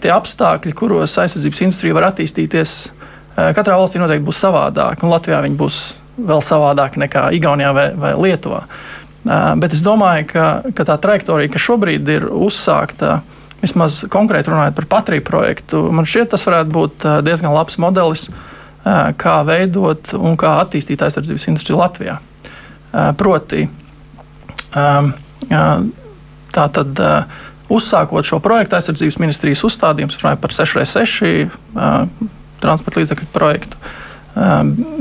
tie apstākļi, kuros aizsardzības industrija var attīstīties, katrā valstī noteikti būs savādāk, un Latvijā viņi būs vēl savādāk nekā Igaunijā vai, vai Lietuvā. Bet es domāju, ka, ka tā trajektorija, kas šobrīd ir uzsākta, vismaz konkrēti runājot par Patriju projektu, man šķiet, tas varētu būt diezgan labs modelis, kā veidot un kā attīstīt aizsardzības industriju Latvijā. Proti, tā tad uzsākot šo projektu aizsardzības ministrijas uzstādījums, runājot par 6x6 transporta līdzekļu projektu,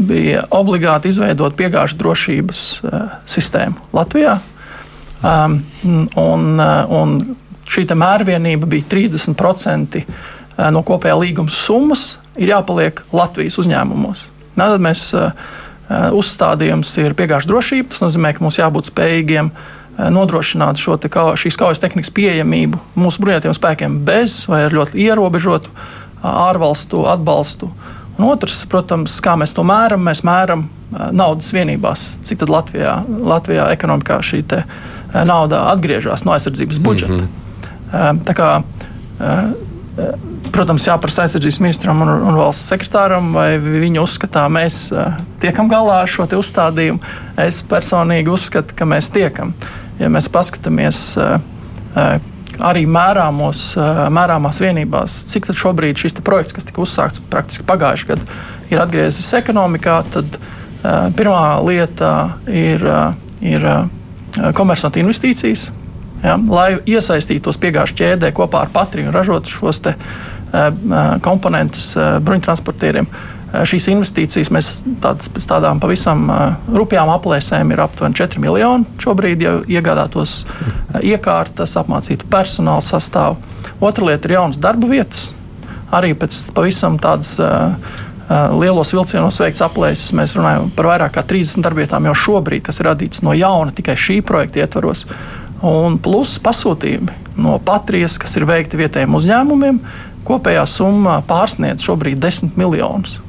bija obligāti izveidot piegāžu drošības sistēmu Latvijā. Un, un šī mērvienība bija 30% no kopējā līguma summas, ir jāpaliek Latvijas uzņēmumos. Tad mēs uzstādījums ir piegāžu drošība. Tas nozīmē, ka mums jābūt spējīgiem nodrošināt šo te, kā, šīs kaujas tehnikas pieejamību mūsu bruņotajiem spēkiem bez vai ar ļoti ierobežotu ārvalstu atbalstu. Un otrs, protams, kā mēs to mēram, mēs mēram naudas vienībās, cik tad Latvijā, Latvijā ekonomikā šī nauda atgriežas no aizsardzības budžeta. Mm -hmm. Tā kā Protams, jāprasa aizsardzības ministram un, un valsts sekretāram, vai viņi uzskatā, ka mēs tiekam galā ar šo uzstādījumu. Es personīgi uzskatu, ka mēs tiekam. Ja mēs paskatāmies arī mērāmos, mērāmās vienībās, cik šobrīd šis projekts, kas tika uzsākts praktiski pagājušajā gadā, ir atgriezies ekonomikā, tad pirmā lieta ir, ir komersantu investīcijas ja, lai iesaistītos piegāžu ķēdē kopā ar Patriju un ražotu šos te, komponentus bruņtransportieriem. Uh, šīs investīcijas mēs tādas, pēc tādām pavisam rupjām aplēsēm ir aptuveni 4 miljoni. Šobrīd jau iegādātos iekārtas, apmācītu personāla sastāvu. Otra lieta ir jaunas darba vietas. Arī pēc pavisam tādas lielos vilcienos veikts aplēses. Mēs runājam par vairāk kā 30 darbvietām jau šobrīd, kas ir radītas no jauna tikai šī projekta ietvaros un plus pasūtījumi no Patrijas, kas ir veikti vietējiem uzņēmumiem. Kopējā summa pārsniedz šobrīd 10 miljonus.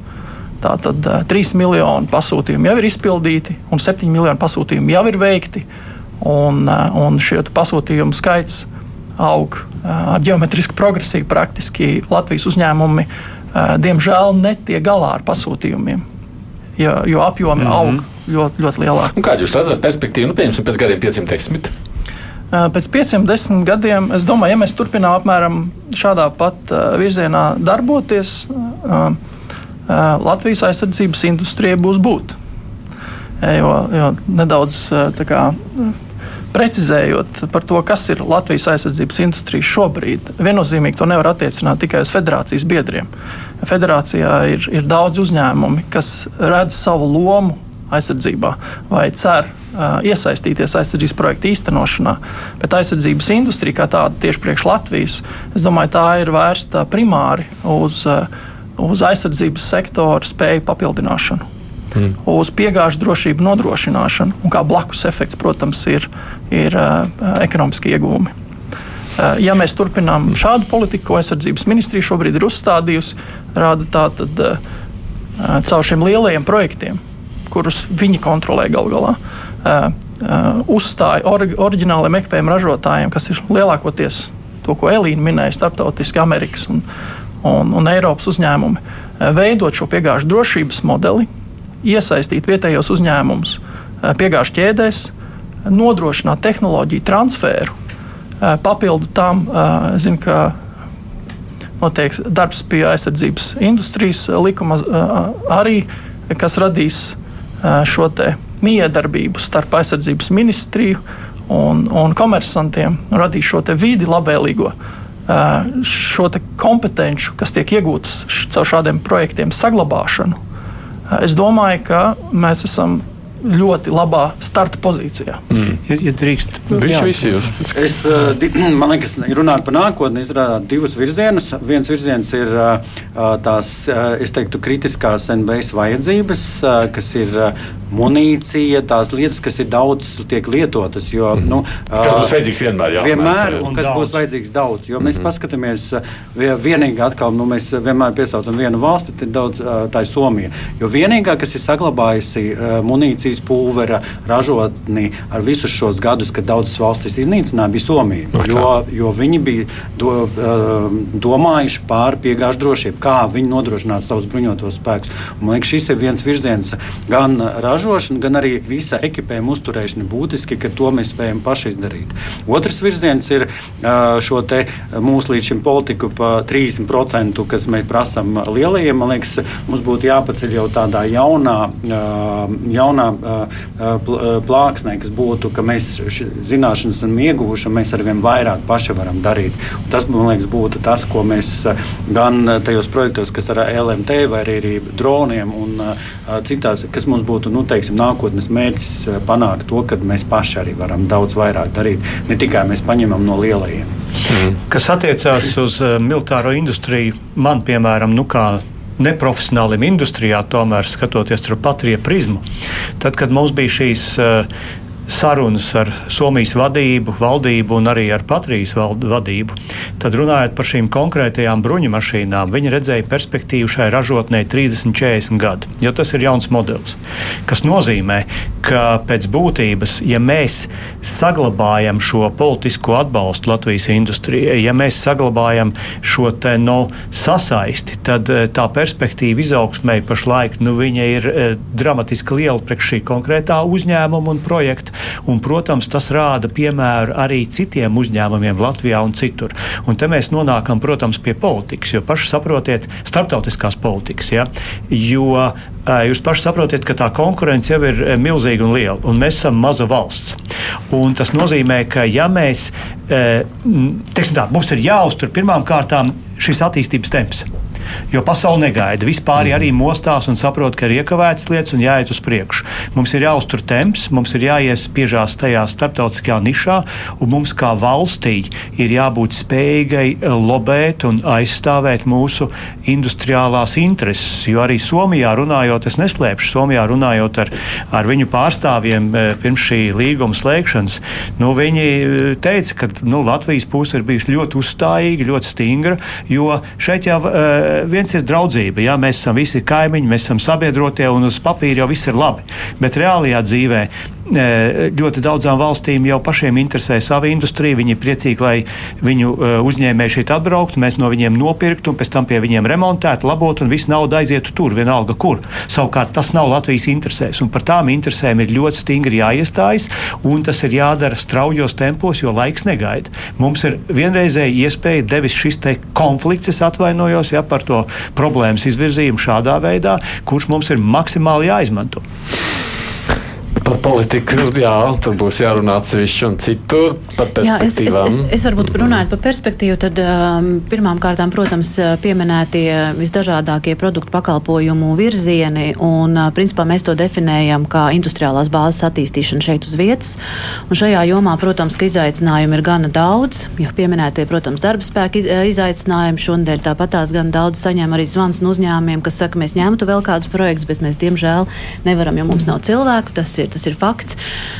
Tātad 3 miljoni pasūtījumu jau ir izpildīti, un 7 miljoni pasūtījumu jau ir veikti. Un, un šie pasūtījumu skaits aug ar geometrisku progresiju. Praktiski Latvijas uzņēmumi diemžēl netiek galā ar pasūtījumiem, jo, jo apjomi mm -hmm. aug ļoti, ļoti lielāk. Kādu jūs redzat perspektīvu? Nu, pieņemsim, pēc gadiem 510. Pēc pieciem, desmit gadiem, es domāju, ja mēs turpinām apmēram šādā pat virzienā darboties, Latvijas aizsardzības industrijai būs būt. Jo, jo nedaudz kā, precizējot par to, kas ir Latvijas aizsardzības industrija šobrīd, viennozīmīgi to nevar attiecināt tikai uz federācijas biedriem. Federācijā ir, ir daudz uzņēmumi, kas redz savu lomu aizsardzībā vai cer uh, iesaistīties aizsardzības projektu īstenošanā. Bet aizsardzības industrija kā tāda tieši priekš Latvijas, es domāju, tā ir vērsta primāri uz, uh, uz aizsardzības sektora spēju papildināšanu. Mm. Uz piegāžu drošību nodrošināšanu, un kā blakus efekts, protams, ir, ir uh, ekonomiski iegūmi. Uh, ja mēs turpinām šādu politiku, ko aizsardzības ministrija šobrīd ir uzstādījusi, rāda tātad uh, caur šiem lielajiem projektiem, kurus viņi kontrolē galu galā. Uh, uh, uzstāja or, oriģināliem ekipējuma ražotājiem, kas ir lielākoties to, ko Elīna minēja, starptautiski Amerikas un, un, un Eiropas uzņēmumi, uh, veidot šo piegāžu drošības modeli, iesaistīt vietējos uzņēmumus uh, piegāžu ķēdēs, nodrošināt tehnoloģiju transferu. Uh, papildu tam, uh, zinu, ka notiek darbs pie aizsardzības industrijas likuma arī, kas radīs šo miedarbību starp aizsardzības ministriju un, un komersantiem, radīs šo vidi labvēlīgo. Šo kompetenci, kas tiek iegūtas caur šādiem projektiem, saglabāšanu. Es domāju, ka mēs esam ļoti labā starta pozīcijā. Mm. Ja, ja drīkst, visi jūs. Es, man liekas, runāt par nākotni, izrādāt divus virzienus. Viens virziens ir tās, es teiktu, kritiskās NBS vajadzības, kas ir munīcija, tās lietas, kas ir daudz tiek lietotas. Jo, mm nu, kas būs vajadzīgs vienmēr? Jā, vienmēr, un kas daudz. būs vajadzīgs daudz. Jo mēs mm -hmm. paskatāmies, vienīgi atkal, nu, mēs vienmēr piesaucam vienu valsti, tad daudz, tā ir Somija. Jo vienīgā, kas ir saglabājusi munīciju, munīcijas pulvera ražotni ar visus šos gadus, kad daudzas valstis iznīcināja, bija Somija. Jo, jo viņi bija do, domājuši par piegāžu drošību, kā viņi nodrošināt savus bruņotos spēkus. Man liekas, šis ir viens virziens gan ražošana, gan arī visa ekipējuma uzturēšana būtiski, ka to mēs spējam paši izdarīt. Otrs virziens ir šo mūsu līdz šim politiku pa 30%, kas mēs prasām lielajiem. Man liekas, mums būtu jāpaceļ jau tādā jaunā, jaunā plāksnē, kas būtu, ka mēs zināšanas esam ieguvuši un mēs arvien vairāk paši varam darīt. Un tas, man liekas, būtu tas, ko mēs gan tajos projektos, kas ar LMT vai arī droniem un citās, kas mums būtu nu, teiksim, nākotnes mērķis panākt to, ka mēs paši arī varam daudz vairāk darīt. Ne tikai mēs paņemam no lielajiem. Mm. Kas attiecās uz militāro industriju, man piemēram, nu kā neprofesionālim industrijā, tomēr skatoties ar patriju prizmu, tad, kad mums bija šīs uh, sarunas ar Somijas vadību, valdību un arī ar Patrijas vadību, tad runājot par šīm konkrētajām bruņu mašīnām, viņi redzēja perspektīvu šai ražotnē 30, 40 gadi, jo tas ir jauns modelis. Tas nozīmē, ka pēc būtības, ja mēs saglabājam šo politisko atbalstu Latvijas industrijai, ja mēs saglabājam šo te, no, nu, sasaisti, tad eh, tā perspektīva izaugsmē pašlaik nu, ir eh, dramatiski liela priekš šī konkrētā uzņēmuma un projekta. Un, protams, tas rāda piemēru arī citiem uzņēmumiem Latvijā un citur. Un te mēs nonākam, protams, pie politikas, jo paši saprotiet, starptautiskās politikas. Ja? Jo jūs paši saprotat, ka tā konkurence jau ir milzīga un liela, un mēs esam maza valsts. Un tas nozīmē, ka ja mēs, tā, mums ir jāuztur pirmām kārtām šis attīstības temps. Jo pasaule negaida. Vispār mm. arī mostās un saprot, ka ir iekavētas lietas un jāiet uz priekšu. Mums ir jāuztur temps, mums ir jāiespiežās tajā starptautiskajā nišā, un mums kā valstī ir jābūt spējīgai lobēt un aizstāvēt mūsu industriālās intereses. Jo arī Somijā runājot, es neslēpšu, Somijā runājot ar, ar viņu pārstāvjiem eh, pirms šī līguma slēgšanas, nu, viņi eh, teica, ka nu, Latvijas puse ir bijusi ļoti uzstājīga, ļoti stingra, jo šeit jau uh, viens ir draudzība. Jā, mēs esam visi kaimiņi, mēs esam sabiedrotie un uz papīra jau viss ir labi. Bet reālajā dzīvē ļoti daudzām valstīm jau pašiem interesē sava industrija. Viņi ir priecīgi, lai viņu uzņēmēji šeit atbrauktu, mēs no viņiem nopirktu, un pēc tam pie viņiem remontētu, labotu, un viss nauda aizietu tur, vienalga kur. Savukārt tas nav Latvijas interesēs, un par tām interesēm ir ļoti stingri jāiestājas, un tas ir jādara straujos tempos, jo laiks negaida. Mums ir vienreizēja iespēja devis šis konflikts, es atvainojos ja, par to problēmas izvirzījumu šādā veidā, kurš mums ir maksimāli jāizmanto. Par politiku, jā, tur būs jārunā atsevišķi un citur par perspektīvām. Jā, es, es, es, es varbūt runājot par perspektīvu, tad um, pirmām kārtām, protams, pieminētie visdažādākie produktu pakalpojumu virzieni, un uh, principā mēs to definējam kā industriālās bāzes attīstīšanu šeit uz vietas. Un šajā jomā, protams, ka izaicinājumi ir gana daudz. Ja pieminētie, protams, darba spēka iz, izaicinājumi šonadēļ tāpat tās gan daudz saņem arī zvans no uzņēmumiem, kas saka, mēs ņemtu vēl kādus projektus, bet mēs diemžēl nevaram, jo mums nav cilvēku. Tas ir, tas ir fakts.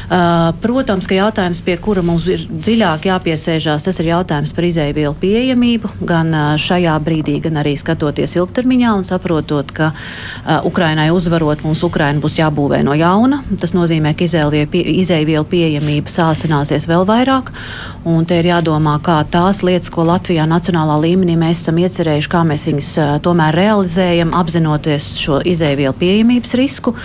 Uh, protams, ka jautājums, pie kura mums ir dziļāk jāpiesēžās, tas ir jautājums par izēvielu pieejamību gan uh, šajā brīdī, gan arī skatoties ilgtermiņā un saprotot, ka uh, Ukrainai uzvarot, mums Ukraina būs jābūvē no jauna. Tas nozīmē, ka izēvielu pieejamība sāsināsies vēl vairāk, un te ir jādomā, kā tās lietas, ko Latvijā nacionālā līmenī mēs esam iecerējuši, kā mēs viņus tomēr realizējam, apzinoties šo izēvielu pieejamības risku.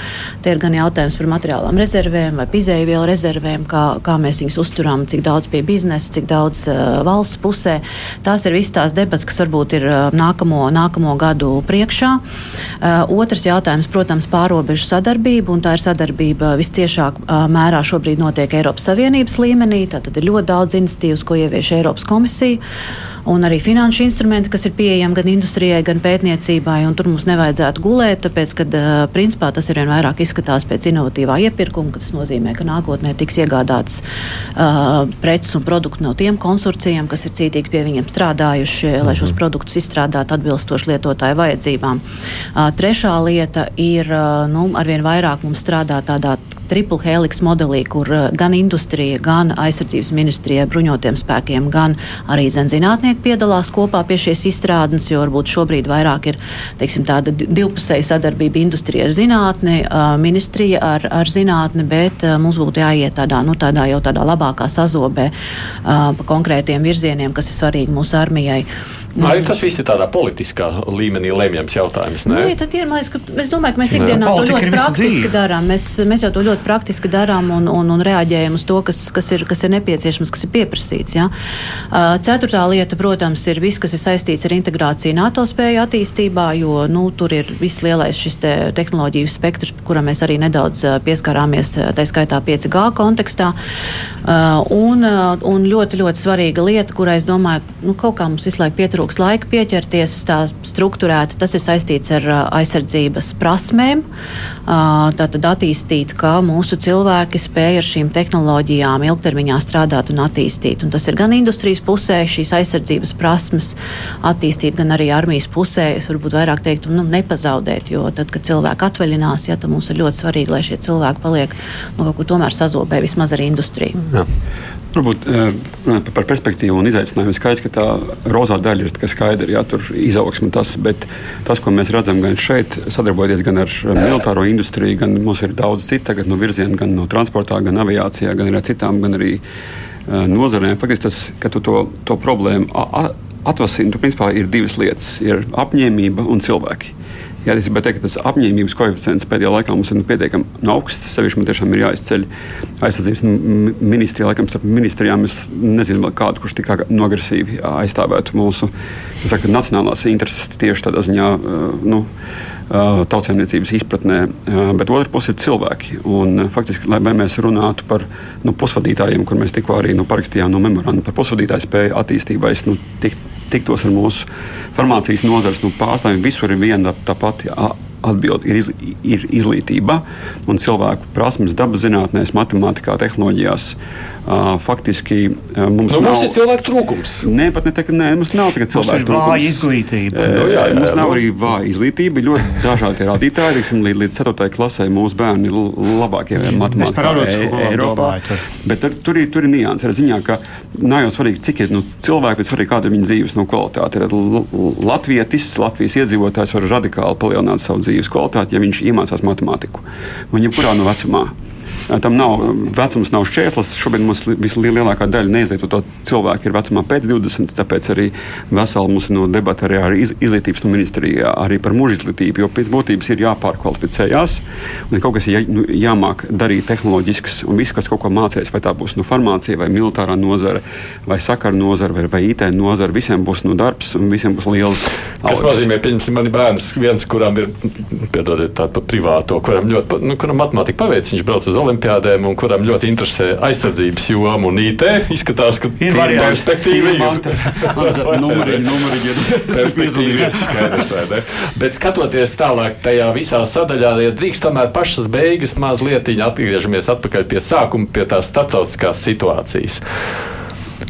Te ir gan jautājums par materiālām rezervēm vai izēvielu rezervēm, kā, kā mēs viņus uzturam, cik daudz pie biznesa, cik daudz uh, valsts pusē. Tās ir visas tās debats, kas varbūt ir uh, nākamo, nākamo gadu priekšā. Uh, otrs jautājums, protams, pārobežu sadarbība, un tā ir sadarbība visciešāk uh, mērā šobrīd notiek Eiropas Savienības līmenī. Tad ir ļoti daudz iniciatīvas, ko ievieš Eiropas komisija un arī finanšu instrumenti, kas ir pieejami gan industrijai, gan pētniecībai. Tur mums nevajadzētu gulēt, tāpēc, ka principā tas ir vien vairāk izskatās pēc inovatīvā iepirkuma, tas nozīmē, ka nākotnē tiks iegādāts uh, preces un produkti no tiem konsorcijiem, kas ir cītīgi pie viņiem strādājuši, mhm. lai šos mhm. produktus izstrādātu atbilstoši lietotāju vajadzībām. Uh, trešā lieta ir, uh, nu, arvien vairāk mums strādā tādā triple helix modelī, kur gan industrija, gan aizsardzības ministrija, bruņotiem spēkiem, gan arī zinātnieki piedalās kopā pie šīs izstrādes, jo varbūt šobrīd vairāk ir teiksim, tāda divpusēja sadarbība industrija ar zinātni, ministrija ar, ar zinātni, bet mums būtu jāiet tādā, nu, tādā jau tādā labākā sazobē pa konkrētiem virzieniem, kas ir svarīgi mūsu armijai. Nu, arī tas viss ir tādā politiskā līmenī lemjams jautājums. Nu, ja ir, liekas, ka, es domāju, ka mēs ikdienā to ļoti praktiski darām. Mēs, mēs jau to ļoti praktiski darām un, un, un reaģējam uz to, kas, kas, ir, kas ir nepieciešams, kas ir pieprasīts. Ja? Ceturtā lieta, protams, ir viss, kas ir saistīts ar integrāciju NATO spēju attīstībā, jo nu, tur ir viss lielais šis te tehnoloģiju spektrs, kuram mēs arī nedaudz pieskārāmies, tā skaitā 5G kontekstā. Un, un ļoti, ļoti svarīga lieta, kurai es domāju, nu, kaut kā mums visu laiku pietrūkst pietrūks laika pieķerties tā struktūrēti. Tas ir saistīts ar aizsardzības prasmēm. Tātad attīstīt, kā mūsu cilvēki spēj ar šīm tehnoloģijām ilgtermiņā strādāt un attīstīt. Un tas ir gan industrijas pusē, šīs aizsardzības prasmes attīstīt, gan arī armijas pusē. Es varbūt vairāk teiktu, nu, nepazaudēt, jo tad, kad cilvēki atvaļinās, ja, tad mums ir ļoti svarīgi, lai šie cilvēki paliek nu, kaut kur tomēr sazobē vismaz arī industrija. Jā. Varbūt runājot par perspektīvu un izaicinājumu, skaidrs, ka tā rozā daļa ir skaidra, jā, tur izaugsme tas, bet tas, ko mēs redzam gan šeit, sadarbojoties gan ar militāro industriju, gan mums ir daudz citu tagad no virziena, gan no transportā, gan aviācijā, gan arī citām, gan arī nozarēm. Faktiski tas, ka tu to, to problēmu atvasini, tu principā ir divas lietas - ir apņēmība un cilvēki. Jā, es gribēju teikt, ka tas apņēmības koeficients pēdējā laikā mums ir nu, pietiekami nu, augsts. Sevišķi man tiešām ir jāizceļ aizsardzības ministrijā. Laikam starp ministrijām es nezinu, kādu, kurš tik agresīvi aizstāvētu mūsu saka, nacionālās intereses tieši tādā ziņā. Nu, tautsēmniecības izpratnē, bet otra puse ir cilvēki. Un, faktiski, lai mēs runātu par nu, pusvadītājiem, kur mēs tikko arī nu, parakstījām no memoranda par pusvadītāju spēju attīstībai, nu, tikt tiktos ar mūsu farmācijas nozares nu, pārstāvjiem. Visur ir viena tā pati atbilde ir, iz, ir izglītība un cilvēku prasmes dabas zinātnēs, matemātikā, tehnoloģijās. Uh, faktiski uh, mums, nu, nav, mums ir cilvēku trūkums. Nē, pat ne tā, ka nē, mums nav tikai cilvēku trūkums. Vāja izglītība. Nu, jā, jā, mums jā, nav nu. arī vāja izglītība. Ir ļoti dažādi rādītāji. Līdz, līdz 4. klasē mūsu bērni ir labākie matemātikā e Eiropā. Bet tur, tur, ir, tur ir nianses. Ir ziņā, ka nav jau svarīgi, cik ir nu, cilvēki, bet svarīgi, kāda ir viņa dzīves nu, kvalitāte. Latvijas, Latvijas iedzīvotājs var radikāli palielināt savu dzīvi dzīves kvalitāti, ja viņš iemācās matemātiku. Un jebkurā no vecumā. Tam nav vecums, nav šķērslis. Šobrīd mums vislielākā daļa neizglītoto cilvēku ir vecumā pēc 20. Tāpēc arī vesela mums no debata arī ar izglītības ministrijā arī par mūža izglītību. Jo pēc būtības ir jāpārkvalificējās un kaut kas ir jā, nu, jāmāk darīt tehnoloģisks un viss, kas kaut ko mācīs, vai tā būs nu, farmācija, vai militārā nozare, vai sakaru nozare, vai, vai IT nozare, visiem būs nu, darbs un visiem būs liels. Tas nozīmē, pieņemsim, man ir bērns, viens, kuram ir piedodiet, tādu privāto, kuram ļoti, nu, kuram matemātika paveic, viņš brauc uz Olimpiādu olimpiādēm un kuram ļoti interesē aizsardzības joma un IT. Izskatās, ka ir variants. Perspektīva ir. Skaidrs, vai ne? Bet skatoties tālāk tajā visā sadaļā, ja drīkst tomēr pašas beigas mazliet atgriežamies atpakaļ pie sākuma, pie tās starptautiskās situācijas.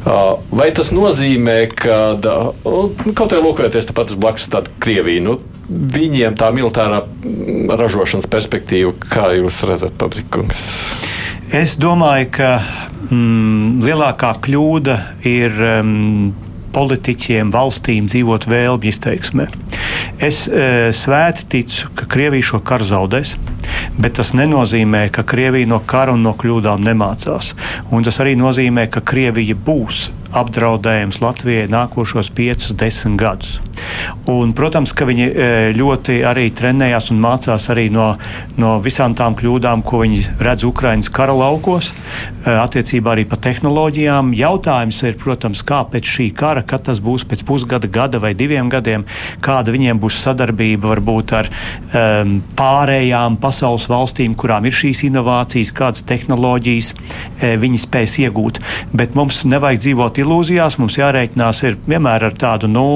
Vai tas nozīmē, ka kaut kā lūkojoties tepat uz blakus tādu Krieviju, nu, viņiem tā militārā ražošanas perspektīva, kā jūs redzat, Pabrikungs? Es domāju, ka mm, lielākā kļūda ir um, politiķiem, valstīm dzīvot vēlmju izteiksmē. Es e, svēti ticu, ka Krievija šo karu zaudēs. Bet tas nenozīmē, ka Krievija no kara un no kļūdām nemācās. Un tas arī nozīmē, ka Krievija būs apdraudējums Latvijai nākošos 5, 10 gadus. Un, protams, ka viņi e, ļoti arī trenējās un mācās arī no, no visām tām kļūdām, ko viņi redz Ukraiņas kara laukos, e, attiecībā arī par tehnoloģijām. Jautājums ir, protams, kā pēc šī kara, kad tas būs pēc pusgada, gada vai diviem gadiem, kāda viņiem būs sadarbība varbūt ar um, pārējām pasaules valstīm, kurām ir šīs inovācijas, kādas tehnoloģijas viņi spēs iegūt. Bet mums nevajag dzīvot ilūzijās, mums jārēķinās vienmēr ar tādu nu,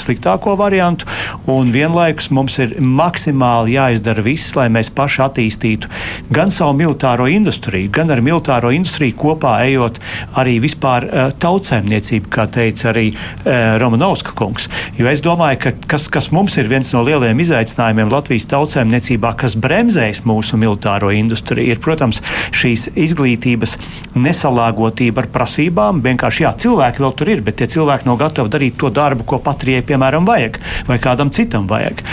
sliktāko variantu, un vienlaikus mums ir maksimāli jāizdara viss, lai mēs paši attīstītu gan savu militāro industriju, gan ar militāro industriju kopā ejot arī vispār tautsēmniecību, kā teica arī Romanovska kungs. Jo es domāju, ka kas, kas mums ir viens no lielajiem izaicinājumiem Latvijas tautsēmniecībā, kas bremzēs mūsu militāro industriju, ir, protams, šīs izglītības nesalāgotība ar prasībām. Vienkārši jā, cilvēki vēl tur ir, bet tie cilvēki nav gatavi darīt to darbu, ko Patrijai, piemēram, vajag, vai kādam citam vajag.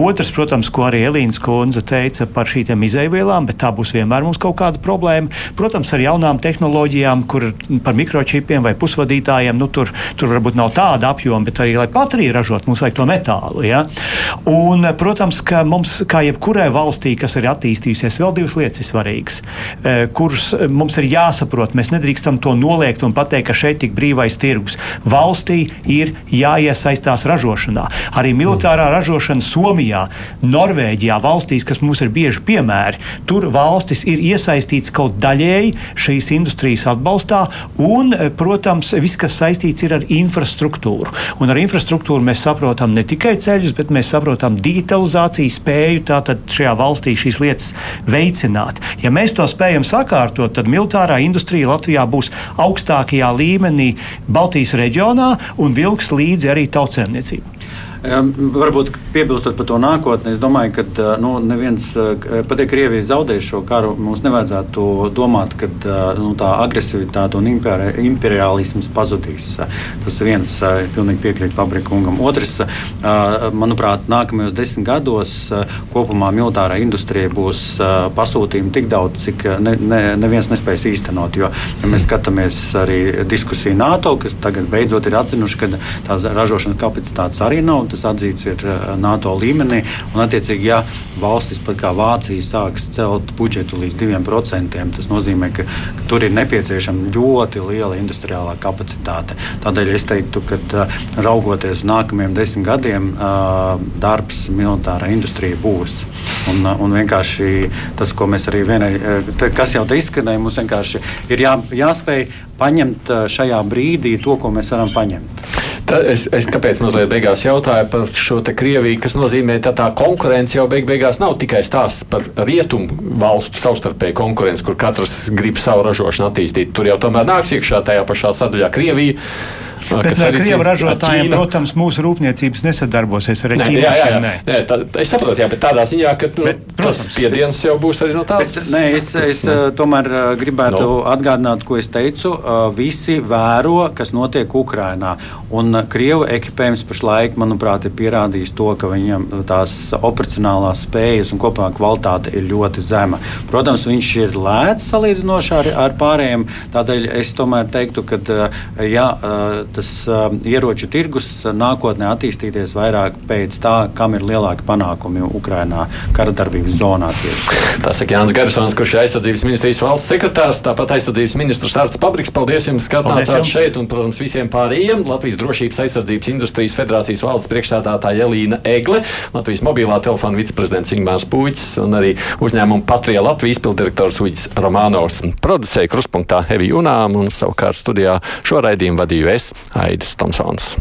Otrs, protams, ko arī Elīnas kundze teica par šīm izaivielām, bet tā būs vienmēr mums kaut kāda problēma. Protams, ar jaunām tehnoloģijām, kur par mikročipiem vai pusvadītājiem, nu, tur, tur varbūt nav tāda apjoma, bet arī, lai bateriju ražot, mums vajag to metālu. Ja? Un, protams, ka mums, kā jebkurai valstī, kas ir attīstījusies, vēl divas lietas ir svarīgas, kuras mums ir jāsaprot. Mēs nedrīkstam to noliegt un pateikt, ka šeit ir brīvais tirgus. Valstī ir jāiesaistās ražošanā. Arī militārā ražošana Somijā, Norvēģijā, valstīs, kas mums ir bieži piemēri, tur valstis ir iesaistīts kaut daļēji šīs industrijas atbalstā, un, protams, viss, kas saistīts ar infrastruktūru. Un ar infrastruktūru mēs saprotam ne tikai ceļus, bet mēs saprotam digitalizāciju, spēju tātad šajā valstī šīs lietas veicināt. Ja mēs to spējam sakārtot, tad militārā industrija Latvijā būs augstākajā līmenī Baltijas reģionā un vilks līdzi arī tautsēmniecību. Varbūt piebilstot par to nākotni, es domāju, ka nu, neviens, pat ja Krievija zaudēs šo karu, mums nevajadzētu domāt, ka nu, tā agresivitāte un imperialisms pazudīs. Tas ir viens, pilnīgi piekrīt Pabrikungam. Otrs, manuprāt, nākamajos desmit gados kopumā militārā industrijai būs pasūtījumi tik daudz, cik ne, ne, neviens nespēs īstenot. Jo, ja mēs skatāmies arī diskusiju NATO, kas tagad beidzot ir atzinuši, ka tās ražošanas kapacitātes arī nav tas atzīts ir eh, NATO līmenī. Un, attiecīgi, ja valstis pat kā Vācija sāks celt budžetu līdz 2%, tas nozīmē, ka, ka tur ir nepieciešama ļoti liela industriālā kapacitāte. Tādēļ es teiktu, ka eh, raugoties uz nākamajiem desmit gadiem, eh, darbs militārā industrijā būs. Un, un vienkārši tas, ko mēs arī vienai, kas jau te izskanēja, mums vienkārši ir jā, jāspēj paņemt šajā brīdī to, ko mēs varam paņemt. Tā, es, es kāpēc mazliet beigās jautāju par šo Krieviju, kas nozīmē, ka tā, tā konkurence jau beig beigās nav tikai stāsts par rietumu valstu savstarpēju konkurenci, kur katrs grib savu ražošanu attīstīt. Tur jau tomēr nāks iekšā tajā pašā sadaļā Krievija Bet ar Krievu ražotājiem, protams, mūsu rūpniecības nesadarbosies ar Ķīnu. Jā, jā, jā. Nē, tā, es saprotu, jā, bet tādā ziņā, ka nu, bet, protams, tas spiediens jau būs arī no tās. Bet, nē, es, es ne. tomēr gribētu no. atgādināt, ko es teicu. Visi vēro, kas notiek Ukrainā. Un Krievu ekipējums pašlaik, manuprāt, ir pierādījis to, ka viņam tās operacionālās spējas un kopumā kvalitāte ir ļoti zema. Protams, viņš ir lēts salīdzinoši ar, ar pārējiem. Tādēļ es tomēr teiktu, ka jā, tas uh, ieroču tirgus nākotnē attīstīties vairāk pēc tā, kam ir lielāki panākumi Ukrajinā kara darbības zonā. Tieši. Tā saka Jānis Garsons, kurš ir aizsardzības ministrijas valsts sekretārs, tāpat aizsardzības ministrs Arts Pabriks. Paldies jums, ka atnācāt šeit un, protams, visiem pārējiem. Latvijas drošības aizsardzības industrijas federācijas valdes priekšstādātāja Elīna Egle, Latvijas mobilā telefona viceprezidents Ingmārs Puķis un arī uzņēmuma Patrija Latvijas izpildirektors Uģis Romanovs. Producēja kruspunktā Hevi Junām un savukārt studijā šo raidījumu vadīju es. Aidis Tomsons.